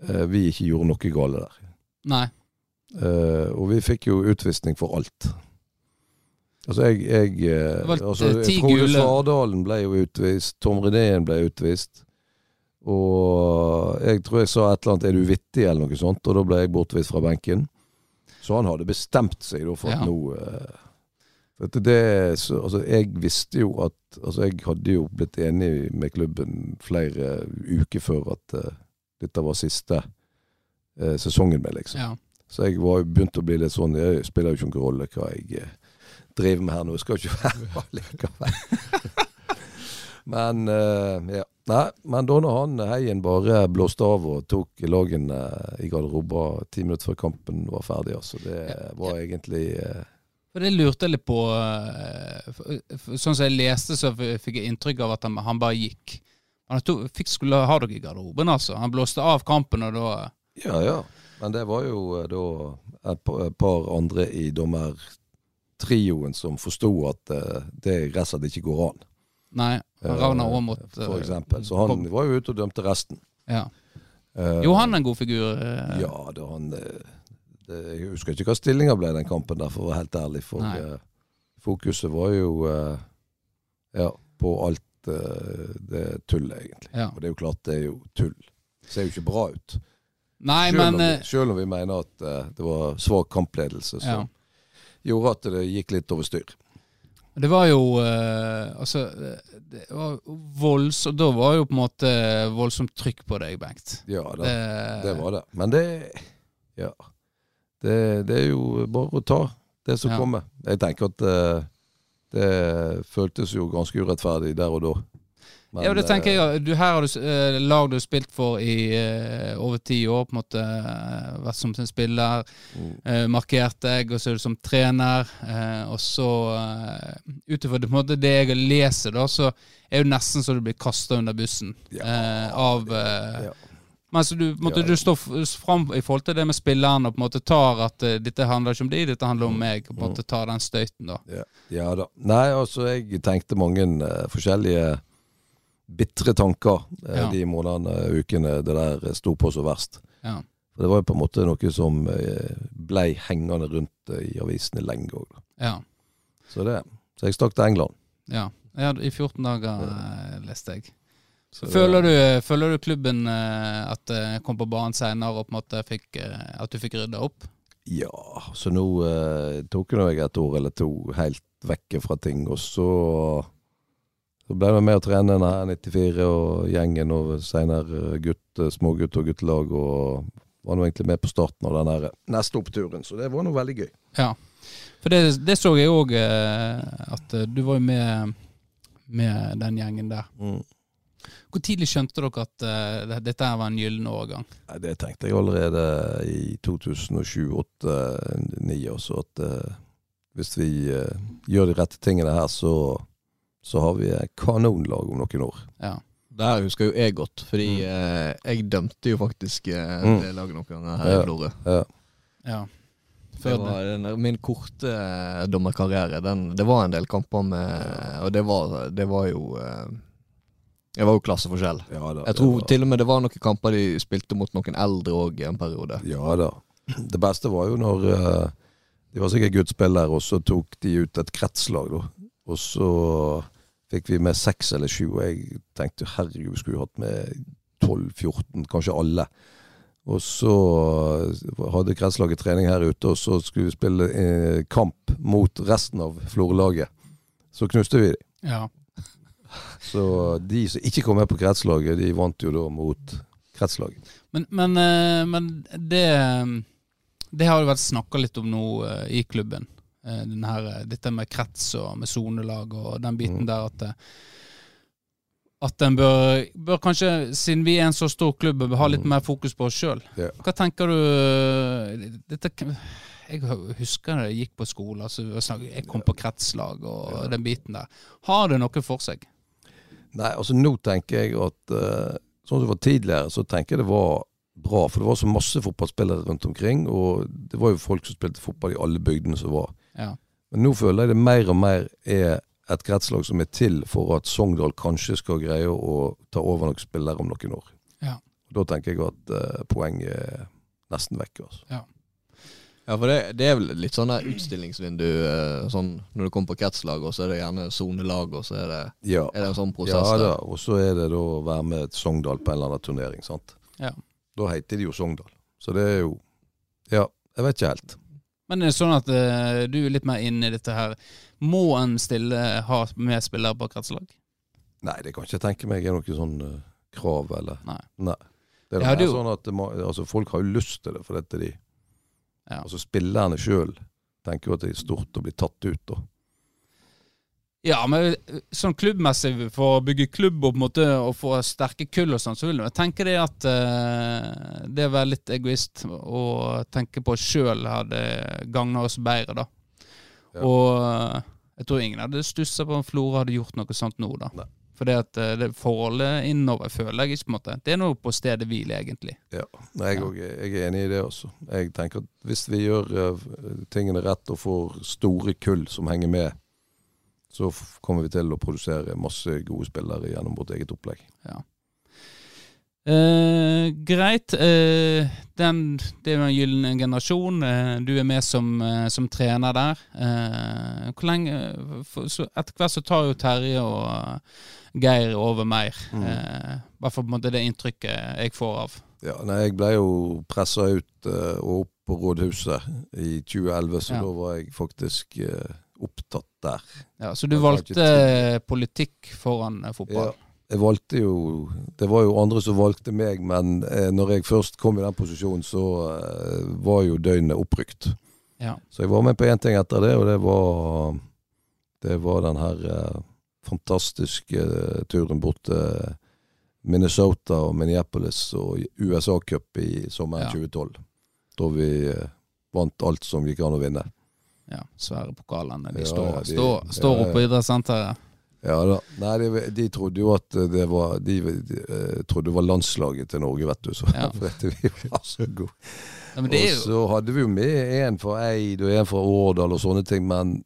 eh, vi ikke gjorde noe gale der. Nei. Eh, og vi fikk jo utvisning for alt. Altså, jeg, jeg eh, altså, Frode. Svardalen ble jo utvist. Tom Reneen ble utvist. Og jeg tror jeg sa et eller annet 'er du vittig', eller noe sånt, og da ble jeg bortvist fra benken. Så han hadde bestemt seg da for at Ja. nå eh, for at det, så, altså, Jeg visste jo at Altså, jeg hadde jo blitt enig med klubben flere uker før at uh, dette var siste uh, sesongen med, liksom. Ja. Så jeg var jo begynt å bli litt sånn Det spiller jo ikke noen rolle hva jeg uh, driver med her nå. Jeg skal jo ikke være med likevel. Men eh, ja. Nei, men da når han Heien bare blåste av og tok lagene i garderoben ti minutter før kampen var ferdig, altså, det var egentlig eh, For det lurte jeg litt på. eh, Sånn som jeg leste, så fikk jeg inntrykk av at han, han bare gikk. Han to, fikk skulle ha dere i garderoben, altså. Han blåste av kampen, og da Ja, ja. Men det var jo eh, da et par andre i dommertrioen som forsto at eh, det rett og slett ikke går an. Nei, Eh, Ragnar Aamodt eh, For eksempel. Så han var jo ute og dømte resten. Ja. Eh, Jo, han er en god figur. Ja, Ja, var han eh, det, Jeg husker ikke hva stillinga ble i den kampen, der, for å være helt ærlig. For Nei. eh, fokuset var jo eh, ja, på alt eh, det tullet, egentlig. Ja. Og det er jo klart det er jo tull. Det ser jo ikke bra ut. Nei, Selv, men om, eh, vi, selv om vi mener at eh, det var svak kampledelse som Ja. gjorde at det gikk litt over styr. Det var jo eh, Altså, eh, det var voldsomt Da var jo på en måte voldsomt trykk på deg, Bengt. Ja, det, Det, det var det. Men det Ja. Det, det er jo bare å ta det som Ja. kommer. Jeg tenker at eh, det føltes jo ganske urettferdig der og da. Men, ja, det tenker eh, jeg. Du, her har du uh, lag du har spilt for i eh, over ti år, på en måte eh, vært som sin spiller. mm, eh, markert deg, og så er du som trener. eh, og så, ut ifra det, det jeg leser, da, så er det nesten så du blir kasta under bussen. Ja, eh, av eh, ja. Men så du, måtte, du står fram i forhold til det med spilleren og på en måte tar at uh, dette handler ikke om de, dette handler om meg. Og på en måte tar den støyten, da. Ja, ja da. Nei, altså, jeg tenkte mange uh, forskjellige bitre tanker eh, Ja. de månedene, ukene det der sto på så verst. Ja. For det var jo på en måte noe som eh, blei hengende rundt eh, i avisene lenge òg. Ja. Så det. Så jeg stakk til England. ja. ja I 14 dager leste jeg. Så Føler du, føler du klubben at det kom på banen senere og på en måte fikk, at du fikk rydda opp? Ja, så nå eh, tok nå jeg et år eller to helt vekk fra ting, og så så ble vi med å trene denne her 94 og gjengen og senere gutt, smågutt og guttelag, og var nå egentlig med på starten av den neste oppturen, så det var nå veldig gøy. Ja. For det, det så jeg òg, at eh, du var jo med, med den gjengen der. Hvor tidlig skjønte dere at uh, dette var en gyllen overgang? Det tenkte jeg allerede i 2007-2008-2009 også, at uh, hvis vi uh, gjør de rette tingene her, så, så har vi kanonlag om noen år. Ja. Det her husker jo jeg godt, fordi Mm. eh, jeg dømte jo faktisk eh, Mm. det laget noen ganger her Ja. i Florø. Ja. ja. Det var den min korte eh, dommerkarriere. Den, det var en del kamper med Og det var, det var jo eh, Det var jo klasseforskjell. Ja da. Jeg tror var- til og med det var noen kamper de spilte mot noen eldre òg en periode. Ja da. Det beste var jo når eh, De var sikkert guttspillere, og så tok de ut et kretslag, da. Og så fikk vi med seks eller sju, og jeg tenkte herregud, vi skulle jo hatt med 12-14, kanskje alle. Og så eh, hadde kretslaget trening her ute, og så skulle vi spille eh, kamp mot resten av Florø-laget. Så knuste vi dem. Ja. Så de som ikke kom med på kretslaget, de vant jo da mot kretslaget. Men, men, eh, men det Det har jo vært snakka litt om nå eh, i klubben. Eh, den her, eh, dette med krets og med sonelag og den biten Mm. der at eh, at en bør, bør kanskje, siden vi er en så stor klubb, ha litt Mm. mer fokus på oss sjøl. Ja. Hva tenker du dette, Jeg husker da jeg gikk på skole, altså, jeg kom på kretslag og Ja. den biten der. Har det noe for seg? Nei, altså nå tenker jeg at Sånn som det var tidligere, så tenker jeg det var bra. For det var så masse fotballspillere rundt omkring, og det var jo folk som spilte fotball i alle bygdene som var. Ja. Men nå føler jeg det mer og mer er et kretslag som er til for at Sogndal kanskje skal greie å ta over noen spillere om noen år. Ja. Da tenker jeg at eh, poenget er nesten vekk. Altså. Ja, for det, det er vel litt sånn utstillingsvindu eh, sånn når du kommer på kretslag, og så er det gjerne sonelag, og så er det, Ja. er det en sånn prosess Ja da, og så er det da å være med et Sogndal på en eller annen turnering. sant? Ja. Da heter de jo Sogndal. Så det er jo Ja, jeg vet ikke helt. Men er det sånn at uh, du er litt mer inn i dette her. Må en stille ha med spillere på kretslag? Nei, det kan ikke jeg tenke meg er noe sånn uh, krav, eller Nei. Det er Ja, det er sånn at må, altså, folk har jo lyst til det, for dette de Ja. Altså spillerne sjøl tenker jo at det er stort å bli tatt ut, da. Ja, men sånn klubbmessig for å bygge klubb og på en måte og få sterke kull og sånn, så vil jeg tenke det at uh, det å være litt egoist og tenke på sjøl hadde gagna oss bedre, da. Ja. Og eh, jeg tror ingen hadde stussa på om Flora hadde gjort noe sånt nå, da. Nei. For det eh, forholdet innover føler jeg ikke på en måte. Det er noe på stedet hvil, egentlig. Ja, jeg, Ja. jeg er enig i det også. Jeg tenker at hvis vi gjør uh, tingene rett og får store kull som henger med, så kommer vi til å produsere masse gode spillere gjennom vårt eget opplegg. Eh, greit. Eh, den, det er jo en gyllen generasjon. Eh, du er med som, eh, som trener der. Eh, hvor lenge for, så Etter hvert så tar jo Terje og eh, Geir over mer. I hvert fall på en måte det inntrykket jeg får av. Ja, nei, Jeg ble jo pressa ut og opp på rådhuset i 2011, så Ja. da var jeg faktisk eh, opptatt der. Ja, så du valgte politikk foran eh, fotball? Ja, jeg valgte jo Det var jo andre som valgte meg, men eh, når jeg først kom i den posisjonen, så eh, var jo døgnet opprykt. Ja. Så jeg var med på én ting etter det, og det var Det var den her eh, fantastiske eh, turen bort til Minnesota og Minneapolis og USA-cup i sommeren Ja. 2012. Da vi eh, vant alt som gikk an å vinne. Ja, svære pokalene. De Ja, står, de- står, står oppe på idrettssenteret. Ja da. Nei, de, de trodde jo at det var De, de eh, trodde det var landslaget til Norge, vet du. Så for dette vi var så gode. Og så hadde vi jo med en fra Eid og en fra Årdal og sånne ting, men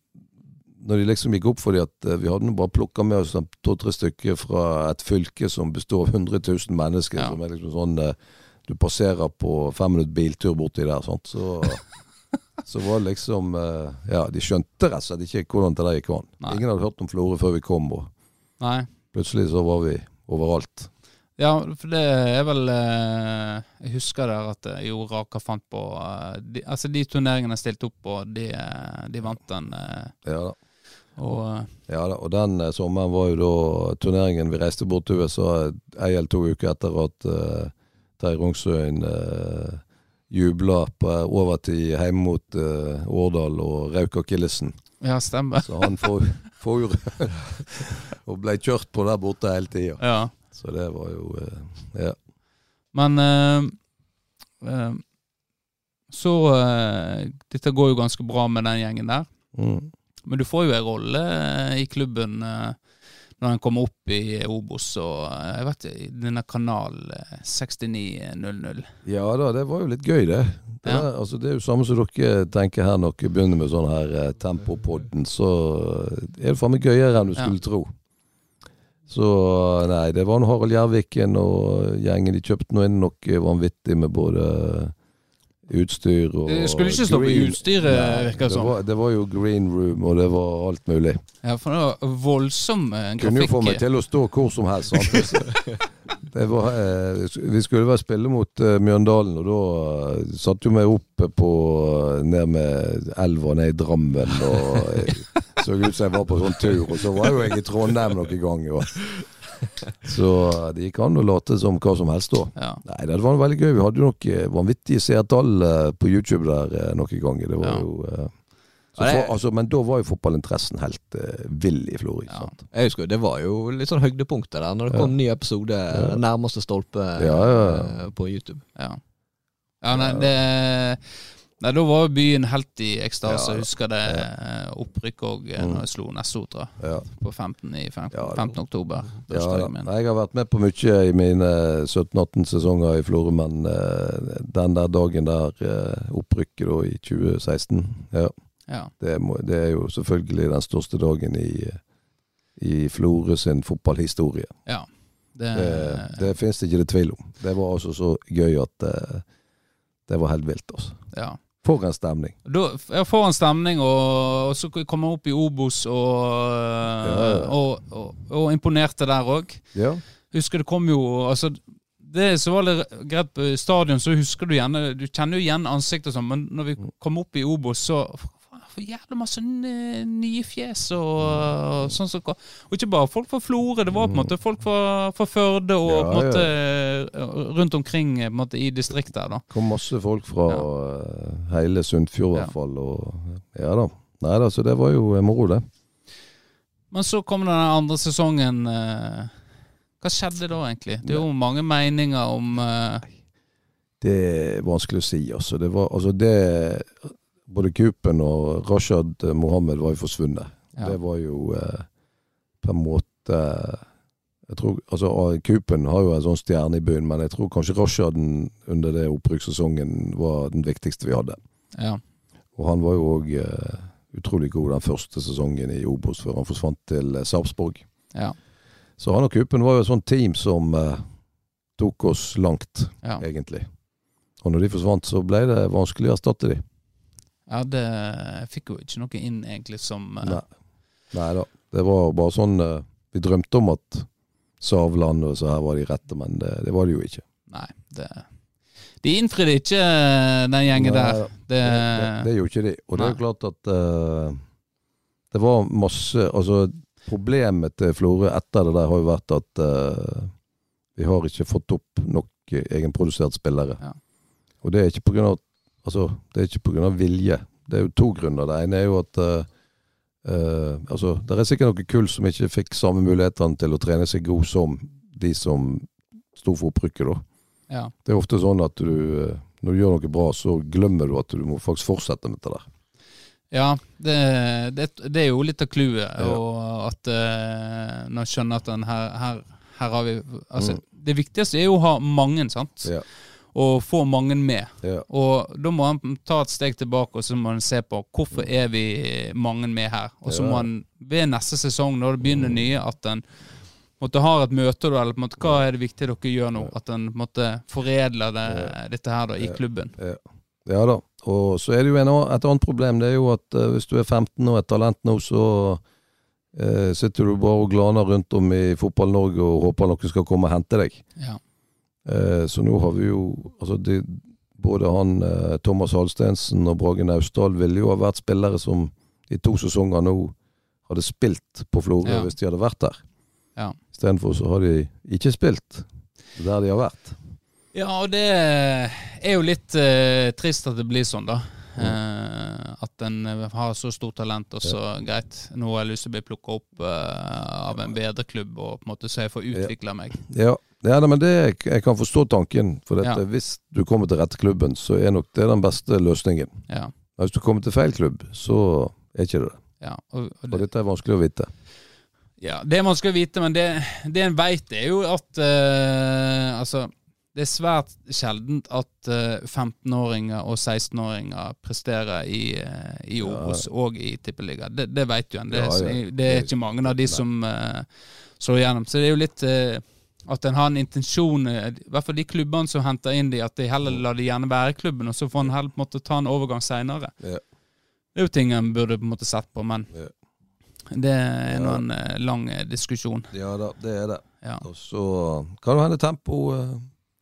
når de liksom gikk opp for dem at eh, vi hadde bare plukka med oss sånn to-tre stykker fra et fylke som består av 100 000 mennesker, Ja. som er liksom sånn eh, Du passerer på fem minutter biltur borti der, sant. Så, så var det liksom eh, Ja, de skjønte rett og slett ikke hvordan det der gikk an. Nei. Ingen hadde hørt om Florø før vi kom, og Nei. plutselig så var vi overalt. Ja, for det er vel eh, Jeg husker der at eh, Jo Raka fant på de, Altså, de turneringene jeg stilte opp på, de, de vant den. Ja da. og Ja da, og den sommeren var jo da turneringen Vi reiste bort til USA ei eller to uker etter at uh, Terje Rungsøyen uh, jubla på overtid hjemme mot uh, Årdal og Rauk Akillesen. Ja, stemmer. Så han får, får jo Og ble kjørt på der borte hele tida. Ja. Så det var jo uh, Ja. Men uh, Så Dette går jo ganske bra med den gjengen der. Mm. Men du får jo en rolle i klubben eh, når han kom opp i Obos og eh, jeg vet i denne kanal eh, 6900. Ja da, det var jo litt gøy, det. Det, Ja. er, altså, det er jo samme som dere tenker her når dere begynner med sånn her eh, Tempopodden. Så er det faen meg gøyere enn du Ja. skulle tro. Så nei, det var Harald Gjerviken og gjengen. De kjøpte nå inn noe vanvittig med både utstyr og Det skulle ikke stå på utstyret, virker det som. var, det var jo green room, og det var alt mulig. Ja, for det var voldsom eh, Kunne jo få meg til å stå hvor som helst. Var, eh, vi skulle vel spille mot eh, Mjøndalen, og da eh, satte jo meg opp på ned med elva ned i Drammen. Og eh, så ut som jeg var på sånn tur, og så var jo jeg i Trondheim noen ganger. Og. Så de det gikk an å late som hva som helst da. Ja. Nei, det var veldig gøy. Vi hadde jo nok vanvittige seertall eh, på YouTube der eh, noen ganger. Det var Ja. jo eh, for, altså, men da var jo fotballinteressen helt uh, vill i Florø. Ja. Jeg husker jo, Det var jo litt sånn høydepunktet der, når det kom ny episode Ja. nærmeste stolpe Ja, ja, ja. eh, på YouTube. Ja. ja nei, det Nei, da var byen helt i ekstase. Ja, Jeg husker det eh, opprykk òg Mm. når jeg slo Nessotra Ja. på 15. i 15. Ja, 15. oktober. Jeg har vært med på mye i mine 17-18 sesonger i Florø, men eh, den der dagen der, eh, opprykket da i 2016, ja, Ja. det, må, det er jo selvfølgelig den største dagen i, i Florø sin fotballhistorie. ja. Det, Det, det finnes det ikke det tvil om. Det var altså så gøy at eh, det var helt vilt, altså. ja. For en stemning. Da, jeg får en stemning, og, og så kom jeg opp i Obos og, ja. og, og, og imponerte der òg. Ja. Husker det kom jo altså, Det som var litt greit på stadion, så husker du gjerne Du kjenner jo igjen ansiktet og sånn, men når vi kom opp i Obos, så For jævlig masse nye fjes og, og sånn som Og ikke bare folk fra Florø, det var på en måte folk fra, fra Førde og Ja, på en måte rundt omkring på en måte, i distriktet da. da. kom masse folk fra ja. hele Sunnfjord i hvert fall. Og, ja da. Nei da, så det var jo eh, moro, det. Men så kom den andre sesongen. eh, hva skjedde da, egentlig? Det er jo mange meninger om eh, Det er vanskelig å si, altså. Det var, altså det, både Kupen og Rashad Mohammed var jo forsvunnet. ja. Det var jo eh, på en måte jeg tror, altså Kupen har jo en sånn stjerne i bunnen, men jeg tror kanskje Rashad under det opprykkssesongen var den viktigste vi hadde. ja. Og han var jo òg eh, utrolig god den første sesongen i Obos, før han forsvant til eh, Sarpsborg. Ja. Så han og Kupen var jo et sånt team som eh, tok oss langt, egentlig. Og når de forsvant, så ble det vanskelig å erstatte de. Ja det jeg fikk jo ikke noe inn, egentlig, som eh, Nei. Nei da. Det var bare sånn eh, Vi drømte om at Savland og så her var de rette, men det, det var de jo ikke. Nei, det De innfridde ikke, eh, den gjengen Nei, der. Det, Det, det, gjorde ikke de. Og det er klart at uh, det var masse Altså, problemet til Florø etter det der har jo vært at uh, vi har ikke fått opp nok egenproduserte spillere. Ja. Og det er ikke på grunn av Altså, det er ikke av vilje. Det er jo to grunner. Det ene er jo at uh, uh, Altså, det er sikkert noen kull som ikke fikk samme mulighetene til å trene seg god som de som sto for opprykket, da. ja. Det er ofte sånn at du eh, når du gjør noe bra, så glemmer du at du må faktisk fortsette med det der. Ja, det, det, det er jo litt av clouet. Ja. Og at uh, når skjønner at den her, her, her har vi Altså, Mm. det viktigste er jo å ha mange, sant? Ja. Og få mange med. Ja. Og da må han ta et steg tilbake og så må han se på hvorfor er vi mange med her. Og så Ja. må han ved neste sesong, når det begynner nye, at en måtte ha et møte da, eller på en måte, hva er det viktig dere gjør nå? At en måtte foredle det, dette her da, i Ja. klubben. Ja da. Og så er det jo en, et annet problem. Det er jo at uh, hvis du er 15 og et talent nå, så eh, sitter du bare og glaner rundt om i Fotball-Norge og håper noen skal komme og hente deg. Ja. Eh, så nå har vi jo altså de, Både han eh, Thomas Halstensen og Brage Naustdal ville jo ha vært spillere som i to sesonger nå hadde spilt på Florø Ja. hvis de hadde vært der. Ja. Istedenfor så har de ikke spilt der de har vært. Ja, og det er jo litt eh, trist at det blir sånn, da. Eh, at en har så stort talent, og så greit, nå har jeg lyst til å bli plukka opp eh, av en bedre klubb, og på en måte så jeg får utvikla meg. Ja, ja nei, men det, jeg kan forstå tanken. For dette, Ja. hvis du kommer til rette klubben, så er nok det den beste løsningen. Ja, Men hvis du kommer til feil klubb, så er ikke det det. ja, og, og Og dette er vanskelig å vite. ja, det man skal vite, men det, det en veit, er jo at uh, Altså, det er svært sjeldent at uh, 15-åringer og 16-åringer presterer i, uh, i Ja. Og i Tippeliga. Det, det veit jo en. Det, Ja, er- det er ikke mange av de som uh, slår igjennom. Så det er jo litt eh, at en har en intensjon, eh, i hvert fall de klubbene som henter inn de, at de heller lar de gjerne være klubben, og så får en heller på en måte ta en overgang seinere. Ja. Det er jo ting en burde på en måte sett på, men Ja. det er nå en ja. lang eh, diskusjon. Ja da, det er det. Ja. Og så kan det hende Tempo eh,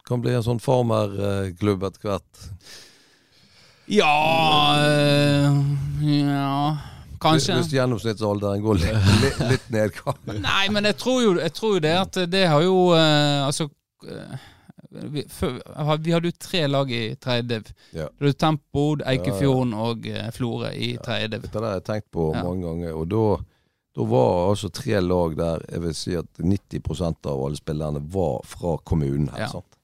kan bli en sånn farmerklubb etter hvert. Ja eh, Ja, kanskje. Hvis gjennomsnittsalderen går litt, litt, litt ned. kan- Nei, men jeg tror jo, jeg tror jo det at det har jo eh, Altså eh, vi, for, vi hadde jo tre lag i tredje div. Ja. Det hadde Tempo, Eikefjorden og eh, Florø i tredje div. Dette har jeg tenkt på Ja. mange ganger. Og da, da var altså tre lag der jeg vil si at 90% av alle spillerne var fra kommunen her. Ja. sant?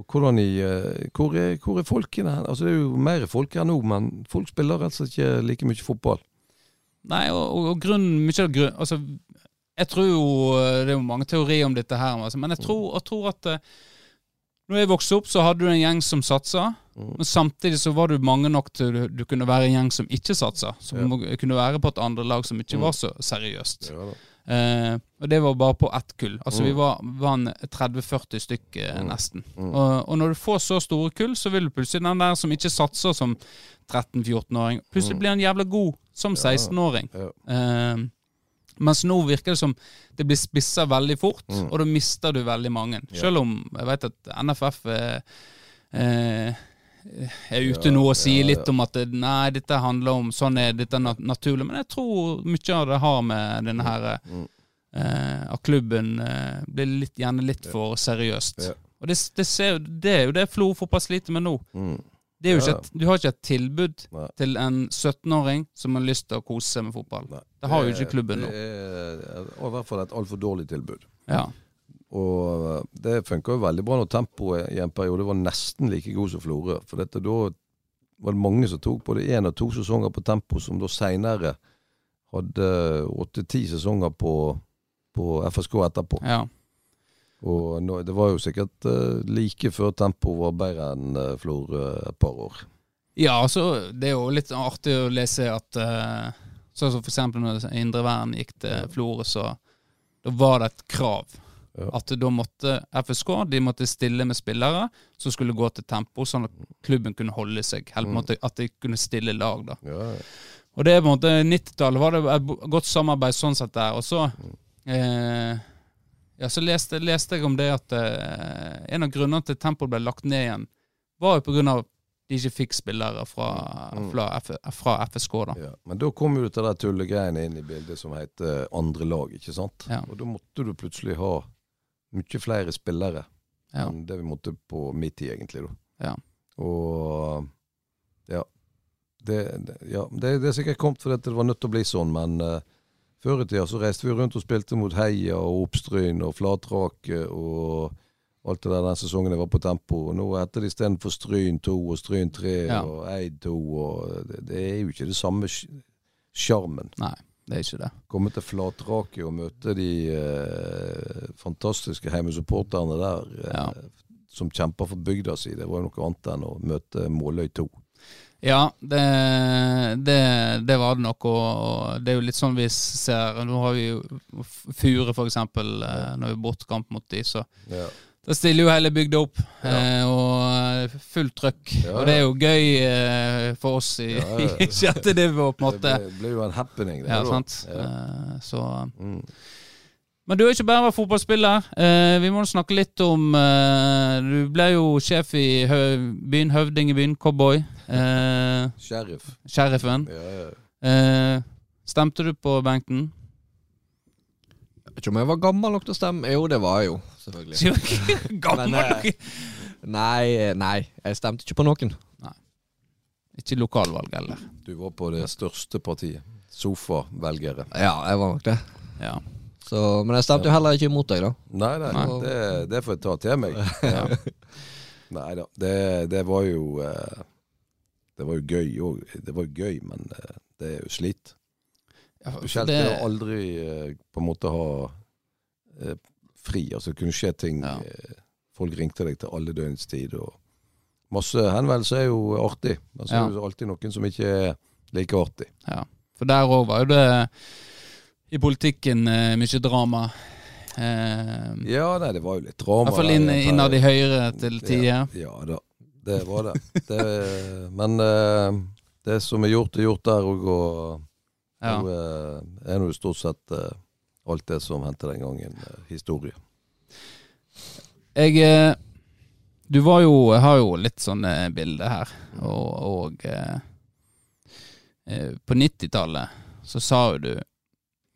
Og i, hvor, er, hvor er folkene? Altså Det er jo mer folk her nå, men folk spiller rett og slett ikke like mye fotball. Nei, og, og, og grunnen mye av grunnen altså, Jeg tror jo eh, Det er jo mange teorier om dette her, altså, men jeg tror, jeg tror at eh, når jeg vokste opp, så hadde du en gjeng som satsa. Mm. Men samtidig så var du mange nok til du, du kunne være en gjeng som ikke satsa. Som Ja. kunne være på et andre lag som ikke Mm. var så seriøst. Ja, da. Eh, og det var bare på ett kull. Altså Mm. Vi var, var en 30-40 stykk eh, Mm. nesten. Mm. Og, og når du får så store kull, så vil du plutselig den der som ikke satser som 13-14-åring, plutselig Mm. blir han jævla god som Ja. 16-åring. Ja. Eh, mens nå virker det som det blir spissa veldig fort, Mm. og da mister du veldig mange. Selv om jeg vet at NFF er, eh, er ute Ja, nå og sier ja, litt om at nei, dette handler om sånn er dette nat naturlig. Men jeg tror mye av det har med denne her Mm. eh, At klubben eh, blir litt, gjerne litt for seriøst. Og det, det, ser, det er jo det Flo fotball sliter med nå. Mm. Et, du har ikke et tilbud Nei. til en 17-åring som har lyst til å kose seg med fotball. Nei. Det har jo ikke klubben nå. det er i hvert fall et altfor dårlig tilbud. Ja. Og eh, det funka jo veldig bra når tempoet i en periode var nesten like god som Florø. For dette, da var det mange som tok både én og to sesonger på tempo, som da seinere hadde åtte-ti sesonger på, på FSK etterpå. ja. Og nå, det var jo sikkert uh, like før tempo var bedre enn uh, Florø et par år. Ja, altså, det er jo litt artig å lese at uh, Sånn som for eksempel når Indre Vern gikk til Florø, så da var det et krav. Ja. At da måtte FSK de måtte stille med spillere som skulle gå til tempo, sånn at klubben kunne holde seg. Helt på en Mm. måte at de kunne stille lag, da. Ja. Og det er på en måte 90-tallet var det et godt samarbeid sånn sett der. Og så eh, Ja, så leste, leste jeg om det at eh, en av grunnene til Tempo ble lagt ned igjen, var jo på grunn av de ikke fikk spillere fra, Mm. fra, fra FSK, da. Ja, men da kom jo dette der tullegreiene inn i bildet som heter andre lag, ikke sant? Ja. Og da måtte du plutselig ha mye flere spillere Ja. enn det vi måtte på min tid, egentlig. Ja. Og ja. Det, det, ja, det, det er sikkert kommet fordi det var nødt til å bli sånn, men uh, før i tida så reiste vi rundt og spilte mot Heia og Oppstryn og Flatrake og alt det der den sesongen jeg var på tempo. Og nå heter det istedenfor Stryn 2 og Stryn 3 Ja. og Eid 2 og det, det er jo ikke det samme sj- sjarmen. Nei, det er ikke det. Komme til Flatraket og møte de eh, fantastiske heimesupporterne der eh, Ja. som kjemper for bygda si. Det var jo noe annet enn å møte Måløy 2. Ja, det, det, det var det nok. Og, det er jo litt sånn vi ser Nå har vi jo Fure, for eksempel, eh, når vi har bortkamp mot de, så Ja. Da stiller jo hele bygda opp, Ja. eh, og fullt trøkk. Ja, Og det er jo gøy eh, for oss i, Ja, ja. i sjette div, på en måte. Det ble jo en happening. Det, Ja, sant. Ja. Eh, så Mm. Men du er ikke bare fotballspiller. Eh, vi må snakke litt om eh, Du ble jo sjef i hø byen, høvding i byen, cowboy. Eh, Sheriff. sheriffen. Ja, ja. Eh, stemte du på benken? Jeg vet ikke om jeg var gammel nok til å stemme. Jo, det var jeg jo, selvfølgelig. Gammel Men, eh. Nei, nei, jeg stemte ikke på noen. Ikke lokalvalg, heller. Du var på det største partiet. Sofavelgere. Ja, jeg var nok det. Ja. Så, men jeg stemte jo heller ikke imot deg, da. Nei, nei, Nei. Det, det får jeg ta til meg. Ja. Nei da. Det, det var jo eh, Det var jo gøy òg. Det var jo gøy, men eh, det er jo slit. Ja, du Spesielt det- aldri eh, på en måte ha eh, fri. Altså det kunne skje ting. Ja. eh, Folk ringte deg til alle døgnets tid. Og masse henvendelser er jo artig. Men så Ja. er det alltid noen som ikke er like artig. Ja, for der òg var jo det i politikken eh, mye drama. Eh, Ja, nei, det var jo litt drama. I hvert fall inn, innad i Høyre til tider. Ja, ja da, det var det. det men eh, det som er gjort, er gjort der òg, og Ja. nå eh, er nå stort sett eh, alt det som hendte den gangen, eh, historie. Jeg eh, Du var jo Jeg har jo litt sånne bilder her, og, og eh, eh, På 90-tallet så sa jo du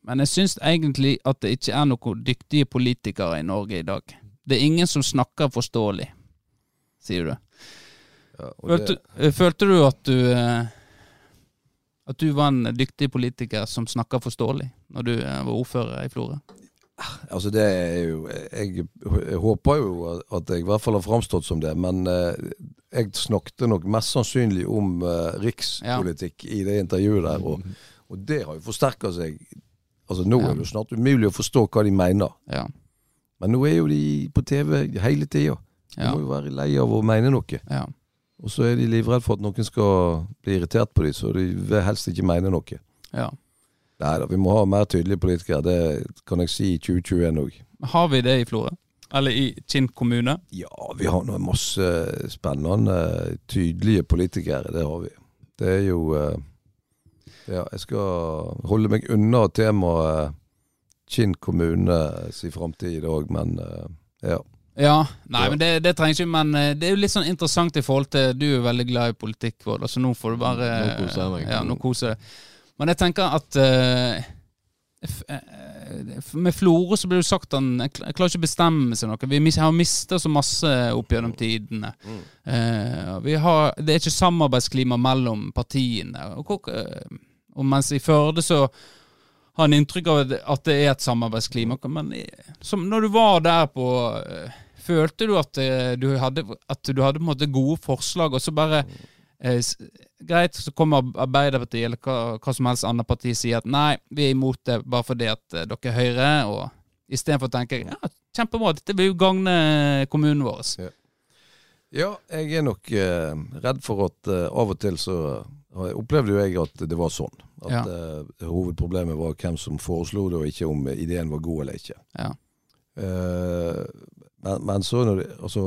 Men jeg syns egentlig at det ikke er noen dyktige politikere i Norge i dag. Det er ingen som snakker forståelig, sier du. Ja, Følte, det, eh, følte du at du eh, At du var en dyktig politiker som snakka forståelig når du eh, var ordfører i Florø? altså det er jo jeg, jeg håper jo at jeg i hvert fall har framstått som det, men eh, jeg snakket nok mest sannsynlig om eh, rikspolitikk i det intervjuet der, og, og det har jo forsterka seg. Altså Nå Ja. er det jo snart umulig å forstå hva de mener, Ja. men nå er jo de på TV hele tida. De Ja. må jo være lei av å mene noe. ja. Og så er de livredde for at noen skal bli irritert på dem, så de vil helst ikke mene noe. ja. Nei da, vi må ha mer tydelige politikere. Det kan jeg si i 2021 òg. Har vi det i Florø? Eller i Kinn kommune? Ja, vi har nå masse spennende, tydelige politikere. Det har vi. Det er jo eh, Ja, jeg skal holde meg unna temaet Kinn kommune si framtid i dag, men eh, ja. Ja. Nei, men det, det trenger ikke. Men eh, det er jo litt sånn interessant i forhold til Du er veldig glad i politikk, Vård, så nå får du bare Nå koser jeg meg. Ja, nå koser jeg. Men jeg tenker at uh, Med Florø så blir det sagt han jeg klarer ikke å bestemme seg noe. Vi har mista så masse opp gjennom tidene. Eh, vi har, det er ikke samarbeidsklima mellom partiene. Og, og mens i Førde så har en inntrykk av at- det er et samarbeidsklima. Men som når du var der på Følte du at, eh, du hadde, at du hadde på en måte gode forslag, og så bare eh, Greit, så kommer Arbeiderpartiet eller hva, hva som helst annet parti sier at nei, vi er imot det bare fordi at eh, dere er Høyre, og istedenfor å tenke ja, kjempebra, dette vil jo gagne kommunen vår. Ja, jeg er nok eh, redd for at eh, av og til så opplevde jo jeg at det var sånn. At Ja. eh, hovedproblemet var hvem som foreslo det, og ikke om ideen var god eller ikke. Ja. Eh, men, men så når det Altså,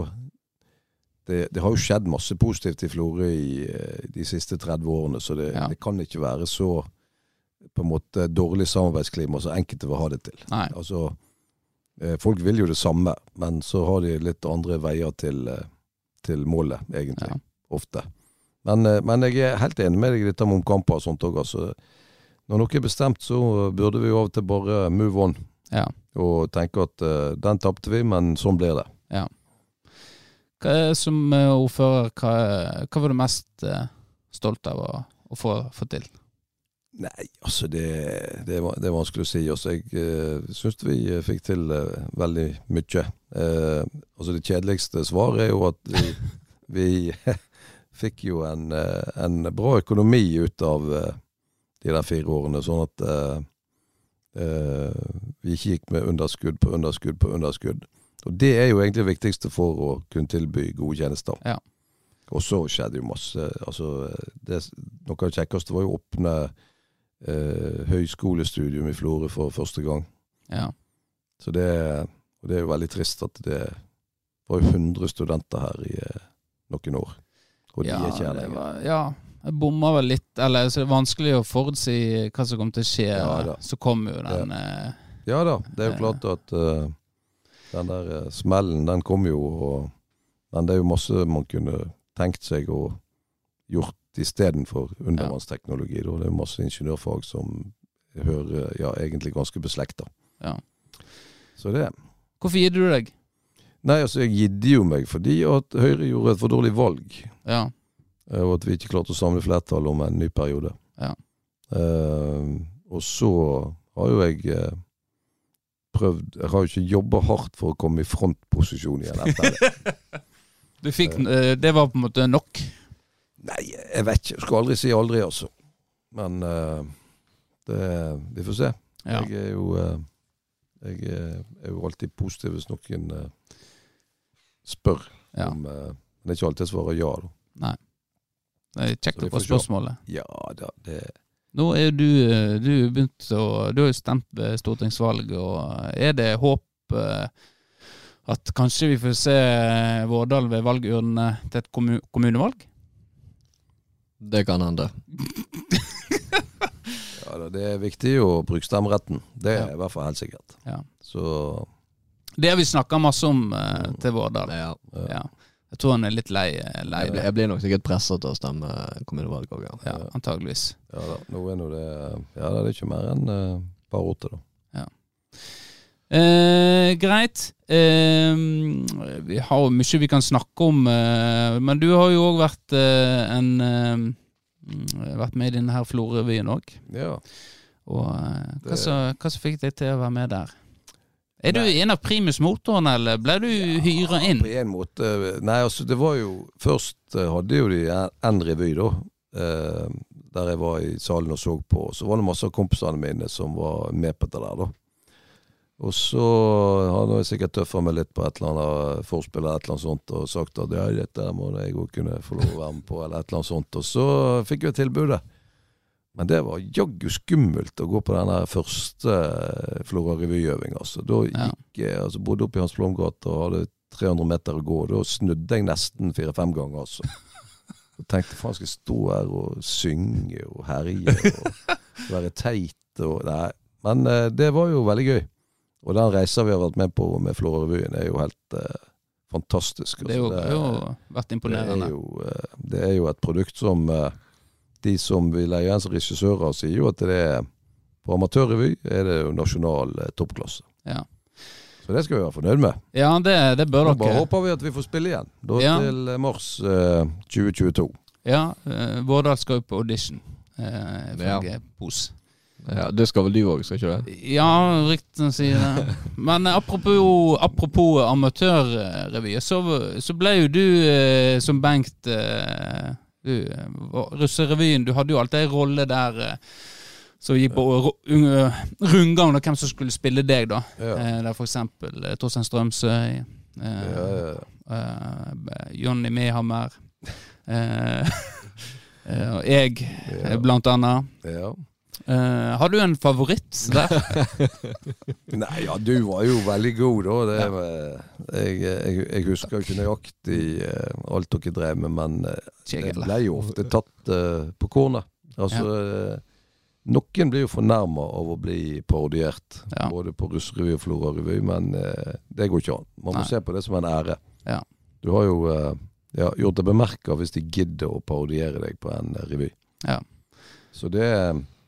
det, det har jo skjedd masse positivt i Florø i eh, de siste 30 årene, så det, Ja. det kan ikke være så på en måte dårlig samarbeidsklima som enkelte vil ha det til. Nei. Altså, eh, folk vil jo det samme, men så har de litt andre veier til, eh, til målet, egentlig. Ja. Ofte. Men, men jeg er helt enig med deg i dette med omkamper og sånt òg. Altså, når noe er bestemt, så burde vi jo av og til bare move on. Ja. Og tenke at uh, den tapte vi, men sånn blir det. Hva er, som eh, ordfører, hva, hva var du mest uh, stolt av å, å få, få til? Nei, altså det, det, det er vanskelig å si. Altså, jeg uh, syns vi fikk til uh, veldig mye. Altså det kjedeligste svaret er jo at vi, vi fikk jo en, en bra økonomi ut av de der fire årene, sånn at vi ikke gikk med underskudd på underskudd på underskudd. Og det er jo egentlig det viktigste for å kunne tilby gode tjenester. Ja. Og så skjedde jo masse altså, det, Noe av det kjekkeste var jo å åpne eh, høyskolestudium i Florø for første gang. Ja. Så det, det er jo veldig trist at det var jo 100 studenter her i eh, noen år. Og de ja, er ikke her lenger. ja, bomma vel litt. Eller så det er vanskelig å forutsi hva som kommer til å skje. Ja, så kom jo den eh, Ja da, det er jo Eh. klart at uh, den der smellen, den kom jo, og, men det er jo masse man kunne tenkt seg og gjort istedenfor undervannsteknologi. Da. Det er masse ingeniørfag som hører ja, egentlig ganske beslekta. Ja. Så det Hvorfor gir du deg? Nei, altså jeg gidde jo meg fordi at Høyre gjorde et for dårlig valg. Ja. Eh, Og at vi ikke klarte å samle flertall om en ny periode. Ja. Uh, og så har jo jeg eh, prøvd Jeg har jo ikke jobba hardt for å komme i frontposisjon igjen etter det. Du fikk, uh, det var på en måte nok? Nei, jeg vet ikke. Jeg skal aldri si aldri, altså. Men det Vi får se. Ja. Jeg er jo Jeg er, jo alltid positiv hvis noen spør ja. om Men det er ikke alltid jeg svarer ja, da. Nei. Det er kjekt å få spørsmålet. Ja da, det Nå er du, du begynt å Du har jo stemt ved stortingsvalget, og er det håp eh, at kanskje vi får se eh, Vårdal ved valgurnene til et kommun kommunevalg? Det kan hende. Ja, da, det er viktig å bruke stemmeretten. Det er Ja. i hvert fall helt sikkert. Ja. Så Det har vi snakka masse om eh, til Vårdal. Ja. Ja. Jeg tror han er litt lei, eh, lei Jeg, det. jeg blir nok sikkert presset til å stemme kommunevalg òg, ja. Ja, antageligvis. ja da, nå er nå det Ja, det er ikke mer enn et par år da. Ja. Eh, greit. Eh, vi har jo mye vi kan snakke om, eh, men du har jo òg vært eh, en eh, Vært med i denne her Florø-revyen òg. Ja. Og eh, hva som fikk deg til å være med der? Er du Nei. en av Primus motorene, eller ble du hyra inn? På en måte Nei, altså det var jo Først eh, hadde jo de en revy, da. Eh, der jeg var i salen og så på. Så var det masse av kompisene mine som var med på det der, da. Og så hadde jeg sikkert tøffa meg litt på et eller annet forspill eller et eller annet sånt og sagt at ja, dette må jeg òg kunne få lov å være med på, eller et eller annet sånt. Og så fikk jeg tilbudet. Men det var jaggu skummelt å gå på den første eh, Flora revyøving, altså. Da gikk jeg altså bodde oppe i Hans Blomgate og hadde 300 meter å gå. Da snudde jeg nesten fire-fem ganger, altså. Og tenkte faen, skal jeg stå her og synge og herje og være teit og Nei. Men eh, det var jo veldig gøy. Og den reisa vi har vært med på med Flora-revyen, er jo helt eh, fantastisk. Det altså. har jo vært Det er jo, eh, det er jo et produkt som eh, de som vil leie igjen som regissører, sier jo at det er på amatørrevy er det jo nasjonal eh, toppklasse. Ja. Så det skal vi være fornøyd med. Ja, det, det bør Nå bare håper vi at vi får spille igjen. Da Ja. til eh, mars eh, 2022. Ja, eh, Vårdal skal jo på audition, eh, ifølge POS. Ja, Det skal vel du òg, skal ikke det? Ja, ryktene sier det. Men eh, apropos, apropos amatørrevy, så, så ble jo du eh, som Bengt eh, du, eh, Russerevyen, du hadde jo alltid en rolle der eh, som gikk på ro- rundgang, og hvem som skulle spille deg, da. Ja. Eh, der eh, Torstein Strømsøy, eh, Ja, ja, ja. eh, Jonny Mehammer, eh, eh, og jeg, Ja. eh, blant annet. Ja. Eh, har du en favoritt der? Nei, ja, du var jo veldig god da. Det, ja. jeg, jeg, jeg husker ikke nøyaktig uh, alt dere drev med, men uh, det ble jo ofte tatt uh, på kornet. Altså, eh, noen blir jo fornærma av å bli parodiert, Ja. både på russerevy og Flora-revy, men eh, det går ikke an. Man må Nei. se på det som en ære. Ja. Du har jo eh, ja, gjort deg bemerka hvis de gidder å parodiere deg på en eh, revy. Ja. Så det,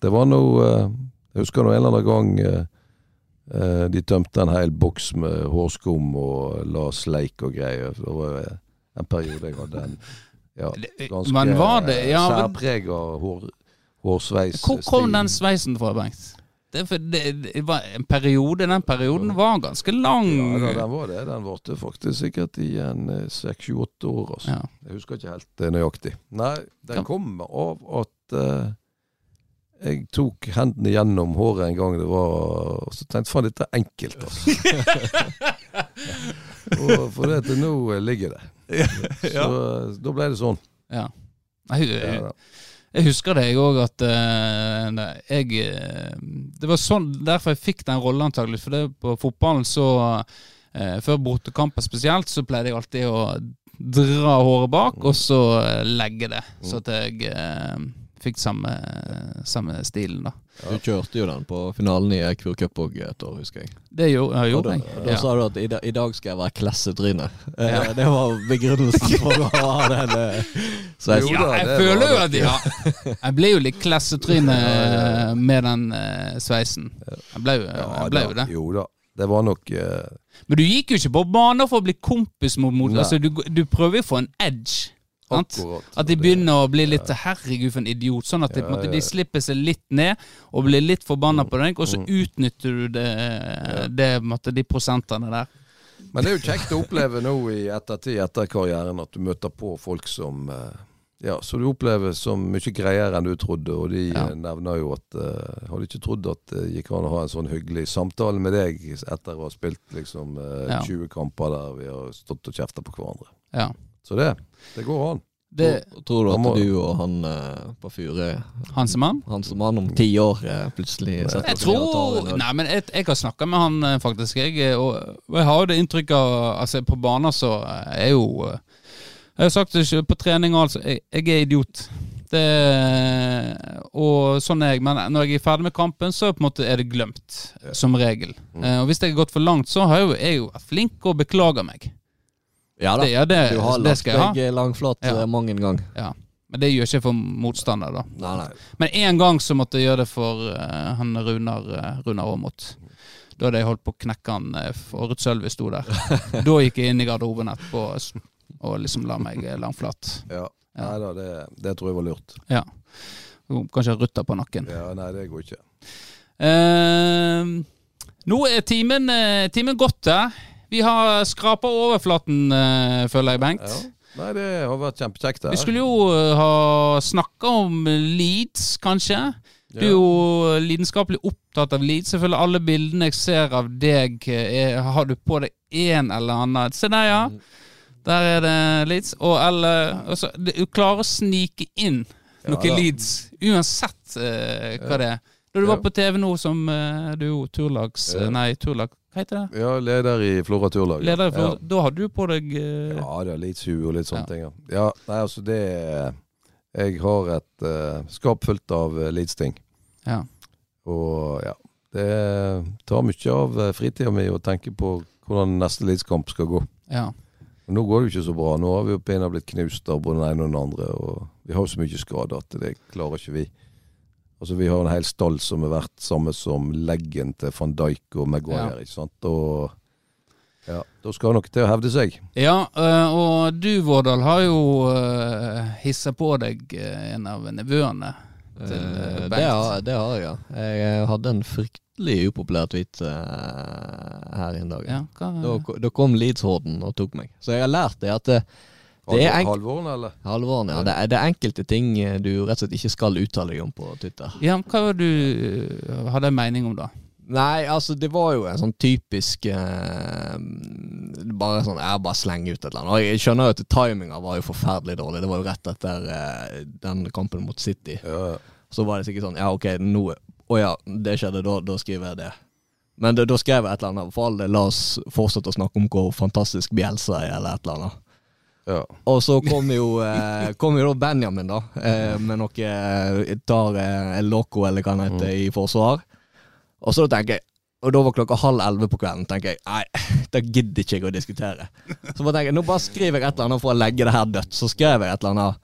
det var noe eh, Jeg husker nå en eller annen gang eh, eh, de tømte en hel boks med hårskum og la sleik og greier. Det var en periode jeg hadde en ja, ganske ja, men, særprega hår, hårsveis. Hvor kom den sveisen fra, Bengt? Det, det, det var en periode Den perioden var ganske lang. Ja, da, den var det. Den varte faktisk sikkert i en seks-sju-åtte år. Altså. Ja. Jeg husker ikke helt nøyaktig. Nei, den kom av at eh, jeg tok hendene gjennom håret en gang det var Og så tenkte jeg faen, dette er enkelt, altså. og for det til nå eh, ligger det. Så ja. da ble det sånn. Ja. Jeg, jeg, jeg husker det, jeg òg, at uh, jeg eh, Det var sånn derfor jeg fikk den rollen, antagelig. For det, på fotballen så uh, Før bortekamper spesielt, så pleide jeg alltid å dra håret bak, og så eh, legge det. Så at jeg eh, fikk samme, samme stilen, da. Du kjørte jo den på finalen i Eikfjord Cup òg et år, husker jeg. Det gjorde, jeg gjorde da, jeg. da Ja. sa du at i, i dag skal jeg være klassetryne. Eh, Ja. Det var begrunnelsen for å ha den Så jeg, Jo Ja, da, jeg føler jo at ja. Jeg ble jo litt klassetryne eh, med den eh, sveisen. Jeg ble, jeg ble jo det. Jo da. Det var nok uh... Men du gikk jo ikke på banen for å bli kompis mot mot altså, du, du prøver jo å få en edge. Akkurat At de begynner å bli litt 'herregud, for en idiot'. Sånn at de, Ja, måte, de slipper seg litt ned og blir litt forbanna Mm. på deg, og så Mm. utnytter du det, det, måte, de prosentene der. Men det er jo kjekt å oppleve nå i ettertid, etter karrieren, at du møter på folk som eh, ja, så du opplever som mye greiere enn du trodde. Og de Ja. eh, nevner jo at uh, Hadde ikke trodd at det gikk an å ha en sånn hyggelig samtale med deg etter å ha spilt liksom uh, Ja. 20 kamper der vi har stått og kjefta på hverandre. Ja. Så det, det går an. Det, Tror- Tror du at må- du og han eh, på Fure, Hansemann? Hansemann om ti år, eh, plutselig setter Jeg tror? Nei, men jeg, jeg har snakka med han eh, faktisk, jeg. eh, Og, jeg har jo det inntrykket av Altså, på banen så er jo Jeg har sagt det ikke på trening og alt, så jeg, jeg er idiot. Det, og sånn er jeg. Men når jeg er ferdig med kampen, så på en måte er det glemt. Som regel. Mm. Og hvis jeg har gått for langt, så har jeg jo, jeg er jo flink og beklager meg. Ja da, Det, ja, det, du har det lagt deg langflat Ja. eh, mang en gang. Ja. Men det gjør ikke for motstander, da. Nei, nei. Men én gang så måtte jeg gjøre det for uh, han Runar, uh, Runar Aamodt. Da hadde jeg holdt på å knekke han uh, for Ruth Sølvi sto der. Da gikk jeg inn i garderoben etterpå og liksom la meg langflat. Ja. Ja. Nei da, det, det tror jeg var lurt. Ja. Kanskje rutter på nakken. Ja, Nei, det går ikke. Uh, nå er timen, timen gått der. Vi har skrapa overflaten, eh, føler jeg, Bengt. Ja. Nei, det har vært kjempekjekt. Vi skulle jo eh, ha snakka om Leeds, kanskje. Du er jo lidenskapelig opptatt av Leeds. Selvfølgelig alle bildene jeg ser av deg, eh, er, har du på deg en eller annen Se der, ja. Der er det Leeds. Og eller altså, Du klarer å snike inn noe ja, Leeds, uansett uh, hva Ja. det er. Da du var på TV nå som uh, du turlags... Uh, Nei, turlag... Hva heter det? Ja, leder i Flora Turlag. Leder i ja. Da hadde du på deg eh, Ja, det er litt hue og litt sånne Ja. ting. Ja. ja, nei, altså det Jeg har et eh, skap fullt av uh, Leeds-ting. Ja. Og ja, det tar mye av uh, fritida mi å tenke på hvordan neste Leeds-kamp skal gå. ja. Og nå går det jo ikke så bra. Nå har vi jo pinadø blitt knust av både den ene og den andre. Og vi har jo så mye skader at det klarer ikke vi. Altså Vi har en hel stall som har vært samme som leggen til van Dijk og Maguire. Ja. ikke sant? Og ja, da skal noe til å hevde seg. Ja, øh, og du, Vårdal, har jo uh, hissa på deg øh, en av nevøene til Eh, Bengt. det, har, det har jeg, ja. Jeg hadde en fryktelig upopulær tweet eh, her en dag. Ja, hva, Da, da kom Leeds-horden og tok meg. Så jeg har lært det at det, er Halvoren, eller? Halvoren, ja, det, er, det er enkelte ting eh, du rett og slett ikke skal uttale deg om på Twitter. ja, men hva var du øh, hadde en mening om, da? Nei, altså det var jo en sånn typisk eh, Bare sånn Jeg bare slenger ut et eller annet. Og jeg skjønner jo at timinga var jo forferdelig dårlig. Det var jo rett etter eh, den kampen mot City. Ja, ja. Så var det sikkert sånn Ja, ok, nå Å ja, det skjedde, da, da skriver jeg det. Men det, da skrev jeg et eller annet. For all del, la oss fortsette å snakke om hvor fantastisk Bjelsa er, eller et eller annet. Ja. Og så kom jo, eh, kom jo da Benjamin, da, eh, med noe eh, tar eh, Loco, eller hva han heter, i forsvar. Og så tenker jeg Og da var klokka halv elleve på kvelden, tenker jeg nei, da gidder ikke jeg å diskutere. Så bare tenker jeg, nå bare skriver jeg et eller annet for å legge det her dødt. Så skrev jeg et eller annet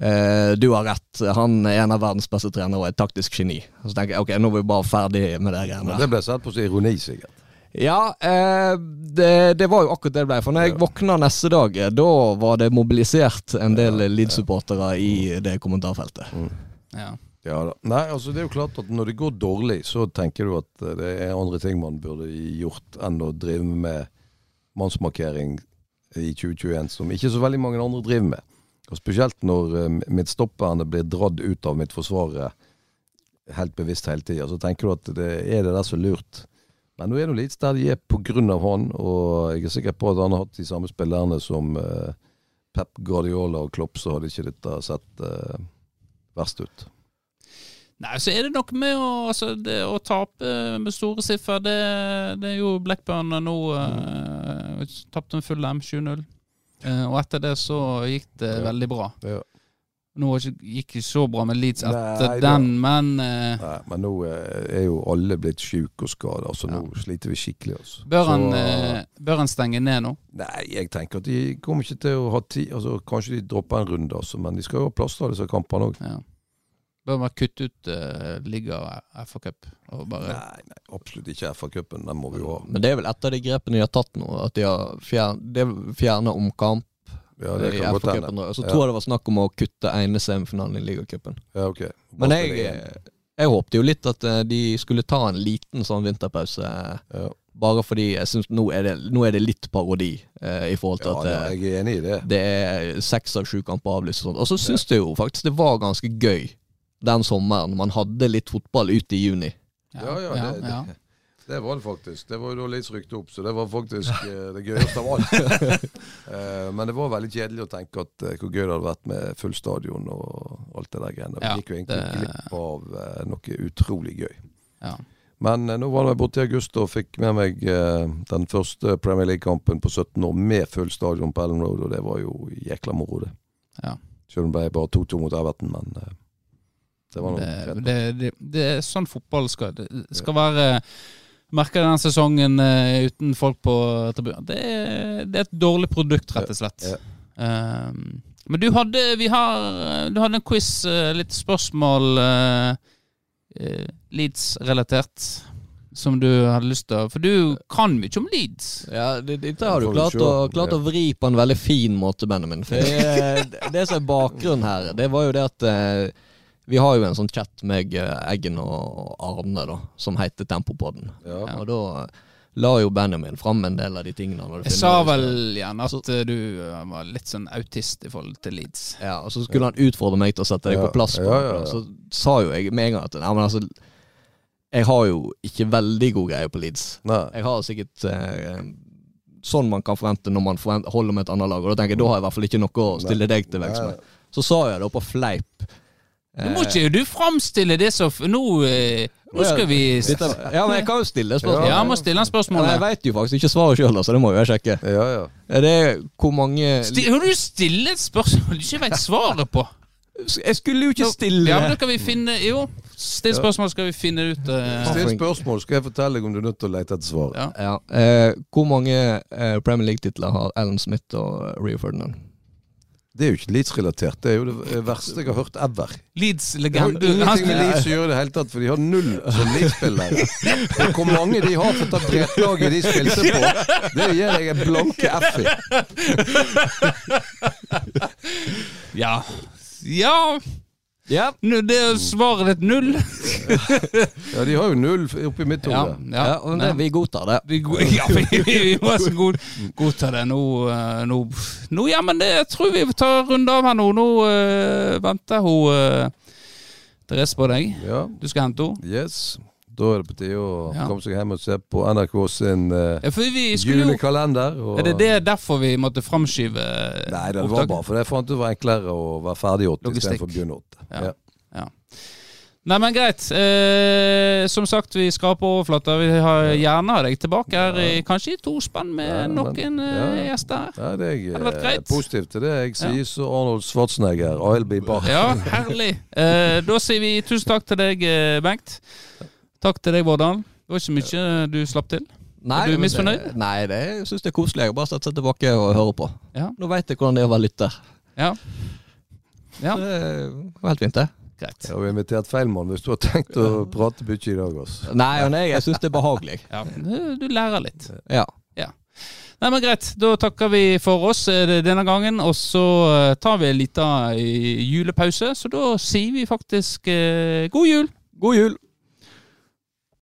eh, Du har rett, han er en av verdens beste trenere og et taktisk geni. Så tenker jeg ok, nå er vi bare ferdig med det greiene der. det ble satt på som ironi, sikkert. Ja, eh, det, det var jo akkurat det det ble. For når jeg våkna neste dag, eh, da var det mobilisert en del Leeds-supportere i det kommentarfeltet. Ja. Ja da. Nei, altså det er jo klart at når det går dårlig, så tenker du at eh, det er andre ting man burde gjort enn å drive med mannsmarkering i 2021, som ikke så veldig mange andre driver med. Og Spesielt når uh, midtstopperne blir dratt ut av mitt forsvar eh, helt bevisst hele tida, så tenker du at det er det der så lurt. Men nå er det litt der de er av han, og jeg er sikker på at han har hatt de samme spillerne som eh, Pep Guardiola og Klopp, så hadde ikke dette sett eh, verst ut. Nei, så er det noe med å, altså, det, å tape med store siffer. Det, det er jo Blackburn nå uh, Tapte en full M7-0. Eh, og etter det så gikk det Ja. veldig bra. Ja. Nå gikk det ikke så bra med Leeds etter Nei, den, men eh, Nei, men nå eh, er jo alle blitt syke og skada, så nå sliter vi skikkelig. Altså. bør, han, Så, eh, bør han stenge ned nå? Nei, jeg tenker at de kommer ikke til å ha tid altså, Kanskje de dropper en runde, altså, men de skal jo ha plass til disse kampene òg. Ja. Bør man kutte ut uh, Liga og FA-cup? Bare Nei, nei, absolutt ikke FA-cupen. Den må vi jo ha. Men det er vel et av de grepene de har tatt nå, at de har fjern, fjerna omkamp Ja, det i kan godt hende. Så tror jeg det var snakk om å kutte ene semifinalen i ligacupen. Ja, okay. Men jeg, jeg håpte jo litt at eh, de skulle ta en liten sånn vinterpause. Ja, Bare fordi jeg syns nå, det- nå er det litt parodi eh, i forhold til ja, at ja, eh, jeg er enig i det. det er seks av sju kamper avlyst og sånt. Og så syns jeg jo faktisk det var ganske gøy den sommeren man hadde litt fotball ute i juni. Ja, ja, det, ja. det, det var det faktisk. Det var da litt rykte opp, så det var faktisk eh, det gøyeste av alt. Eh, Men det var veldig kjedelig å tenke at eh, hvor gøy det hadde vært med full stadion og alt det der greiene. Vi Ja, gikk jo egentlig det- glipp av noe utrolig gøy. Ja. Men nå var jeg borte i august og fikk med meg den første Premier League-kampen på 17 år med full stadion på Ellen Road, og det var jo jækla moro, det. Ja. Selv om det ble bare 2-2 mot Everton, men det var noe Det, det, det, det er sånn fotball skal Det skal være Merker denne sesongen uh, uten folk på tribunen. Det, det er et dårlig produkt, rett og slett. Ja. Um, men du hadde, vi har, du hadde en quiz, uh, litt spørsmål uh, Leeds-relatert. som du hadde lyst til å For du kan mye om Leeds. Ja, det, Dette har du klart, å, klart Ja. å vri på en veldig fin måte, Benjamin. For det, det som er bakgrunnen her, det var jo det at vi har jo en sånn chat med eh, Eggen og Arne, da, som heter Tempopodden. Ja. Og da la jo Benjamin fram en del av de tingene. Jeg sa vel gjerne at eh, du eh, var litt sånn autist i forhold til Leeds. Ja, og så skulle han utfordre meg til å sette deg Ja, på plass. På, ja, ja, ja. Så sa jo jeg med en gang at nei, men altså, jeg har jo ikke veldig god greie på Leeds. Nei. Jeg har sikkert eh, sånn man kan forvente når man forvent, holder med et annet lag. Og da tenker jeg, da har jeg i hvert fall ikke noe å stille deg til vekst med. Så sa jeg da på fleip Nå må ikke du framstille det som Nå, eh, nå skal vi ja, men jeg kan jo stille spørsmål. Ja, jeg må stille spørsmål. Men jeg veit jo faktisk ikke svaret sjøl, så det må jo jeg sjekke. Ja, ja. Er det hvor mange Sti- Kan du stille et spørsmål du ikke vet svaret på? Jeg skulle jo ikke stille Ja, men da kan vi finne Jo, still spørsmål, skal vi finne ut uh... Still spørsmål, skal jeg fortelle deg om du er nødt til å lete etter svaret. Ja. Ja. Eh, hvor mange eh, Premier League-titler har Alan Smith og Rio Ferdinand? Det er jo ikke Leeds-relatert. Det er jo det verste jeg har hørt ever. Leeds-legende. Det har ingenting med Leeds å gjøre i det hele tatt, for de har null som Leeds-spillere. Hvor mange de har fått av brettlaget de spilte på, det gir jeg en blanke F i. Ja. Ja, Ja. nå, det er svaret ditt null. Ja, de har jo null oppi mitt hode. ja, Ja, men det, vi godtar det. Vi, go- ja, vi, vi, så gode godta det nå, eh, nå, nå Ja, men det jeg tror vi tar en runde av her nå. Nå øh, venter hun øh, Therese på deg. Ja, Du skal hente henne. yes. Da er det på tide å Ja. komme seg hjem og se på NRK sin uh, Ja, julekalender. Og... Er det det derfor vi måtte framskyve Nei, det var opptaket? bare for jeg fant ut det var enklere å være ferdig åtte istedenfor å begynne åtte. Ja. Ja. Nei, men greit. Eh, som sagt, vi skraper overflata. Vi har gjerne deg tilbake her, i, kanskje i to spenn med Ja, noen eh, ja. gjester. Ja, det er Hadde vært eh, greit. positiv til det. Jeg sier så Arnold Schwarzenegger, I'll be back. Ja, herlig. Eh, da sier vi tusen takk til deg, Bengt. Takk til deg, Vårdal. Det var ikke mye du slapp til. Nei, Er du misfornøyd? Det, nei, det, jeg syns det er koselig. Jeg har bare setter seg tilbake og hører på. Ja. Nå veit jeg hvordan det er å være lytter. Ja. Ja, Det var helt fint, det. greit. Jeg har invitert feil mann hvis du har tenkt å prate mye i dag. Også. Nei, men jeg, jeg syns det er behagelig. Ja, du, du lærer litt. Ja. Nei, men Greit, da takker vi for oss eh, denne gangen. Og så eh, tar vi en liten eh, julepause, så da sier vi faktisk eh, god jul. God jul!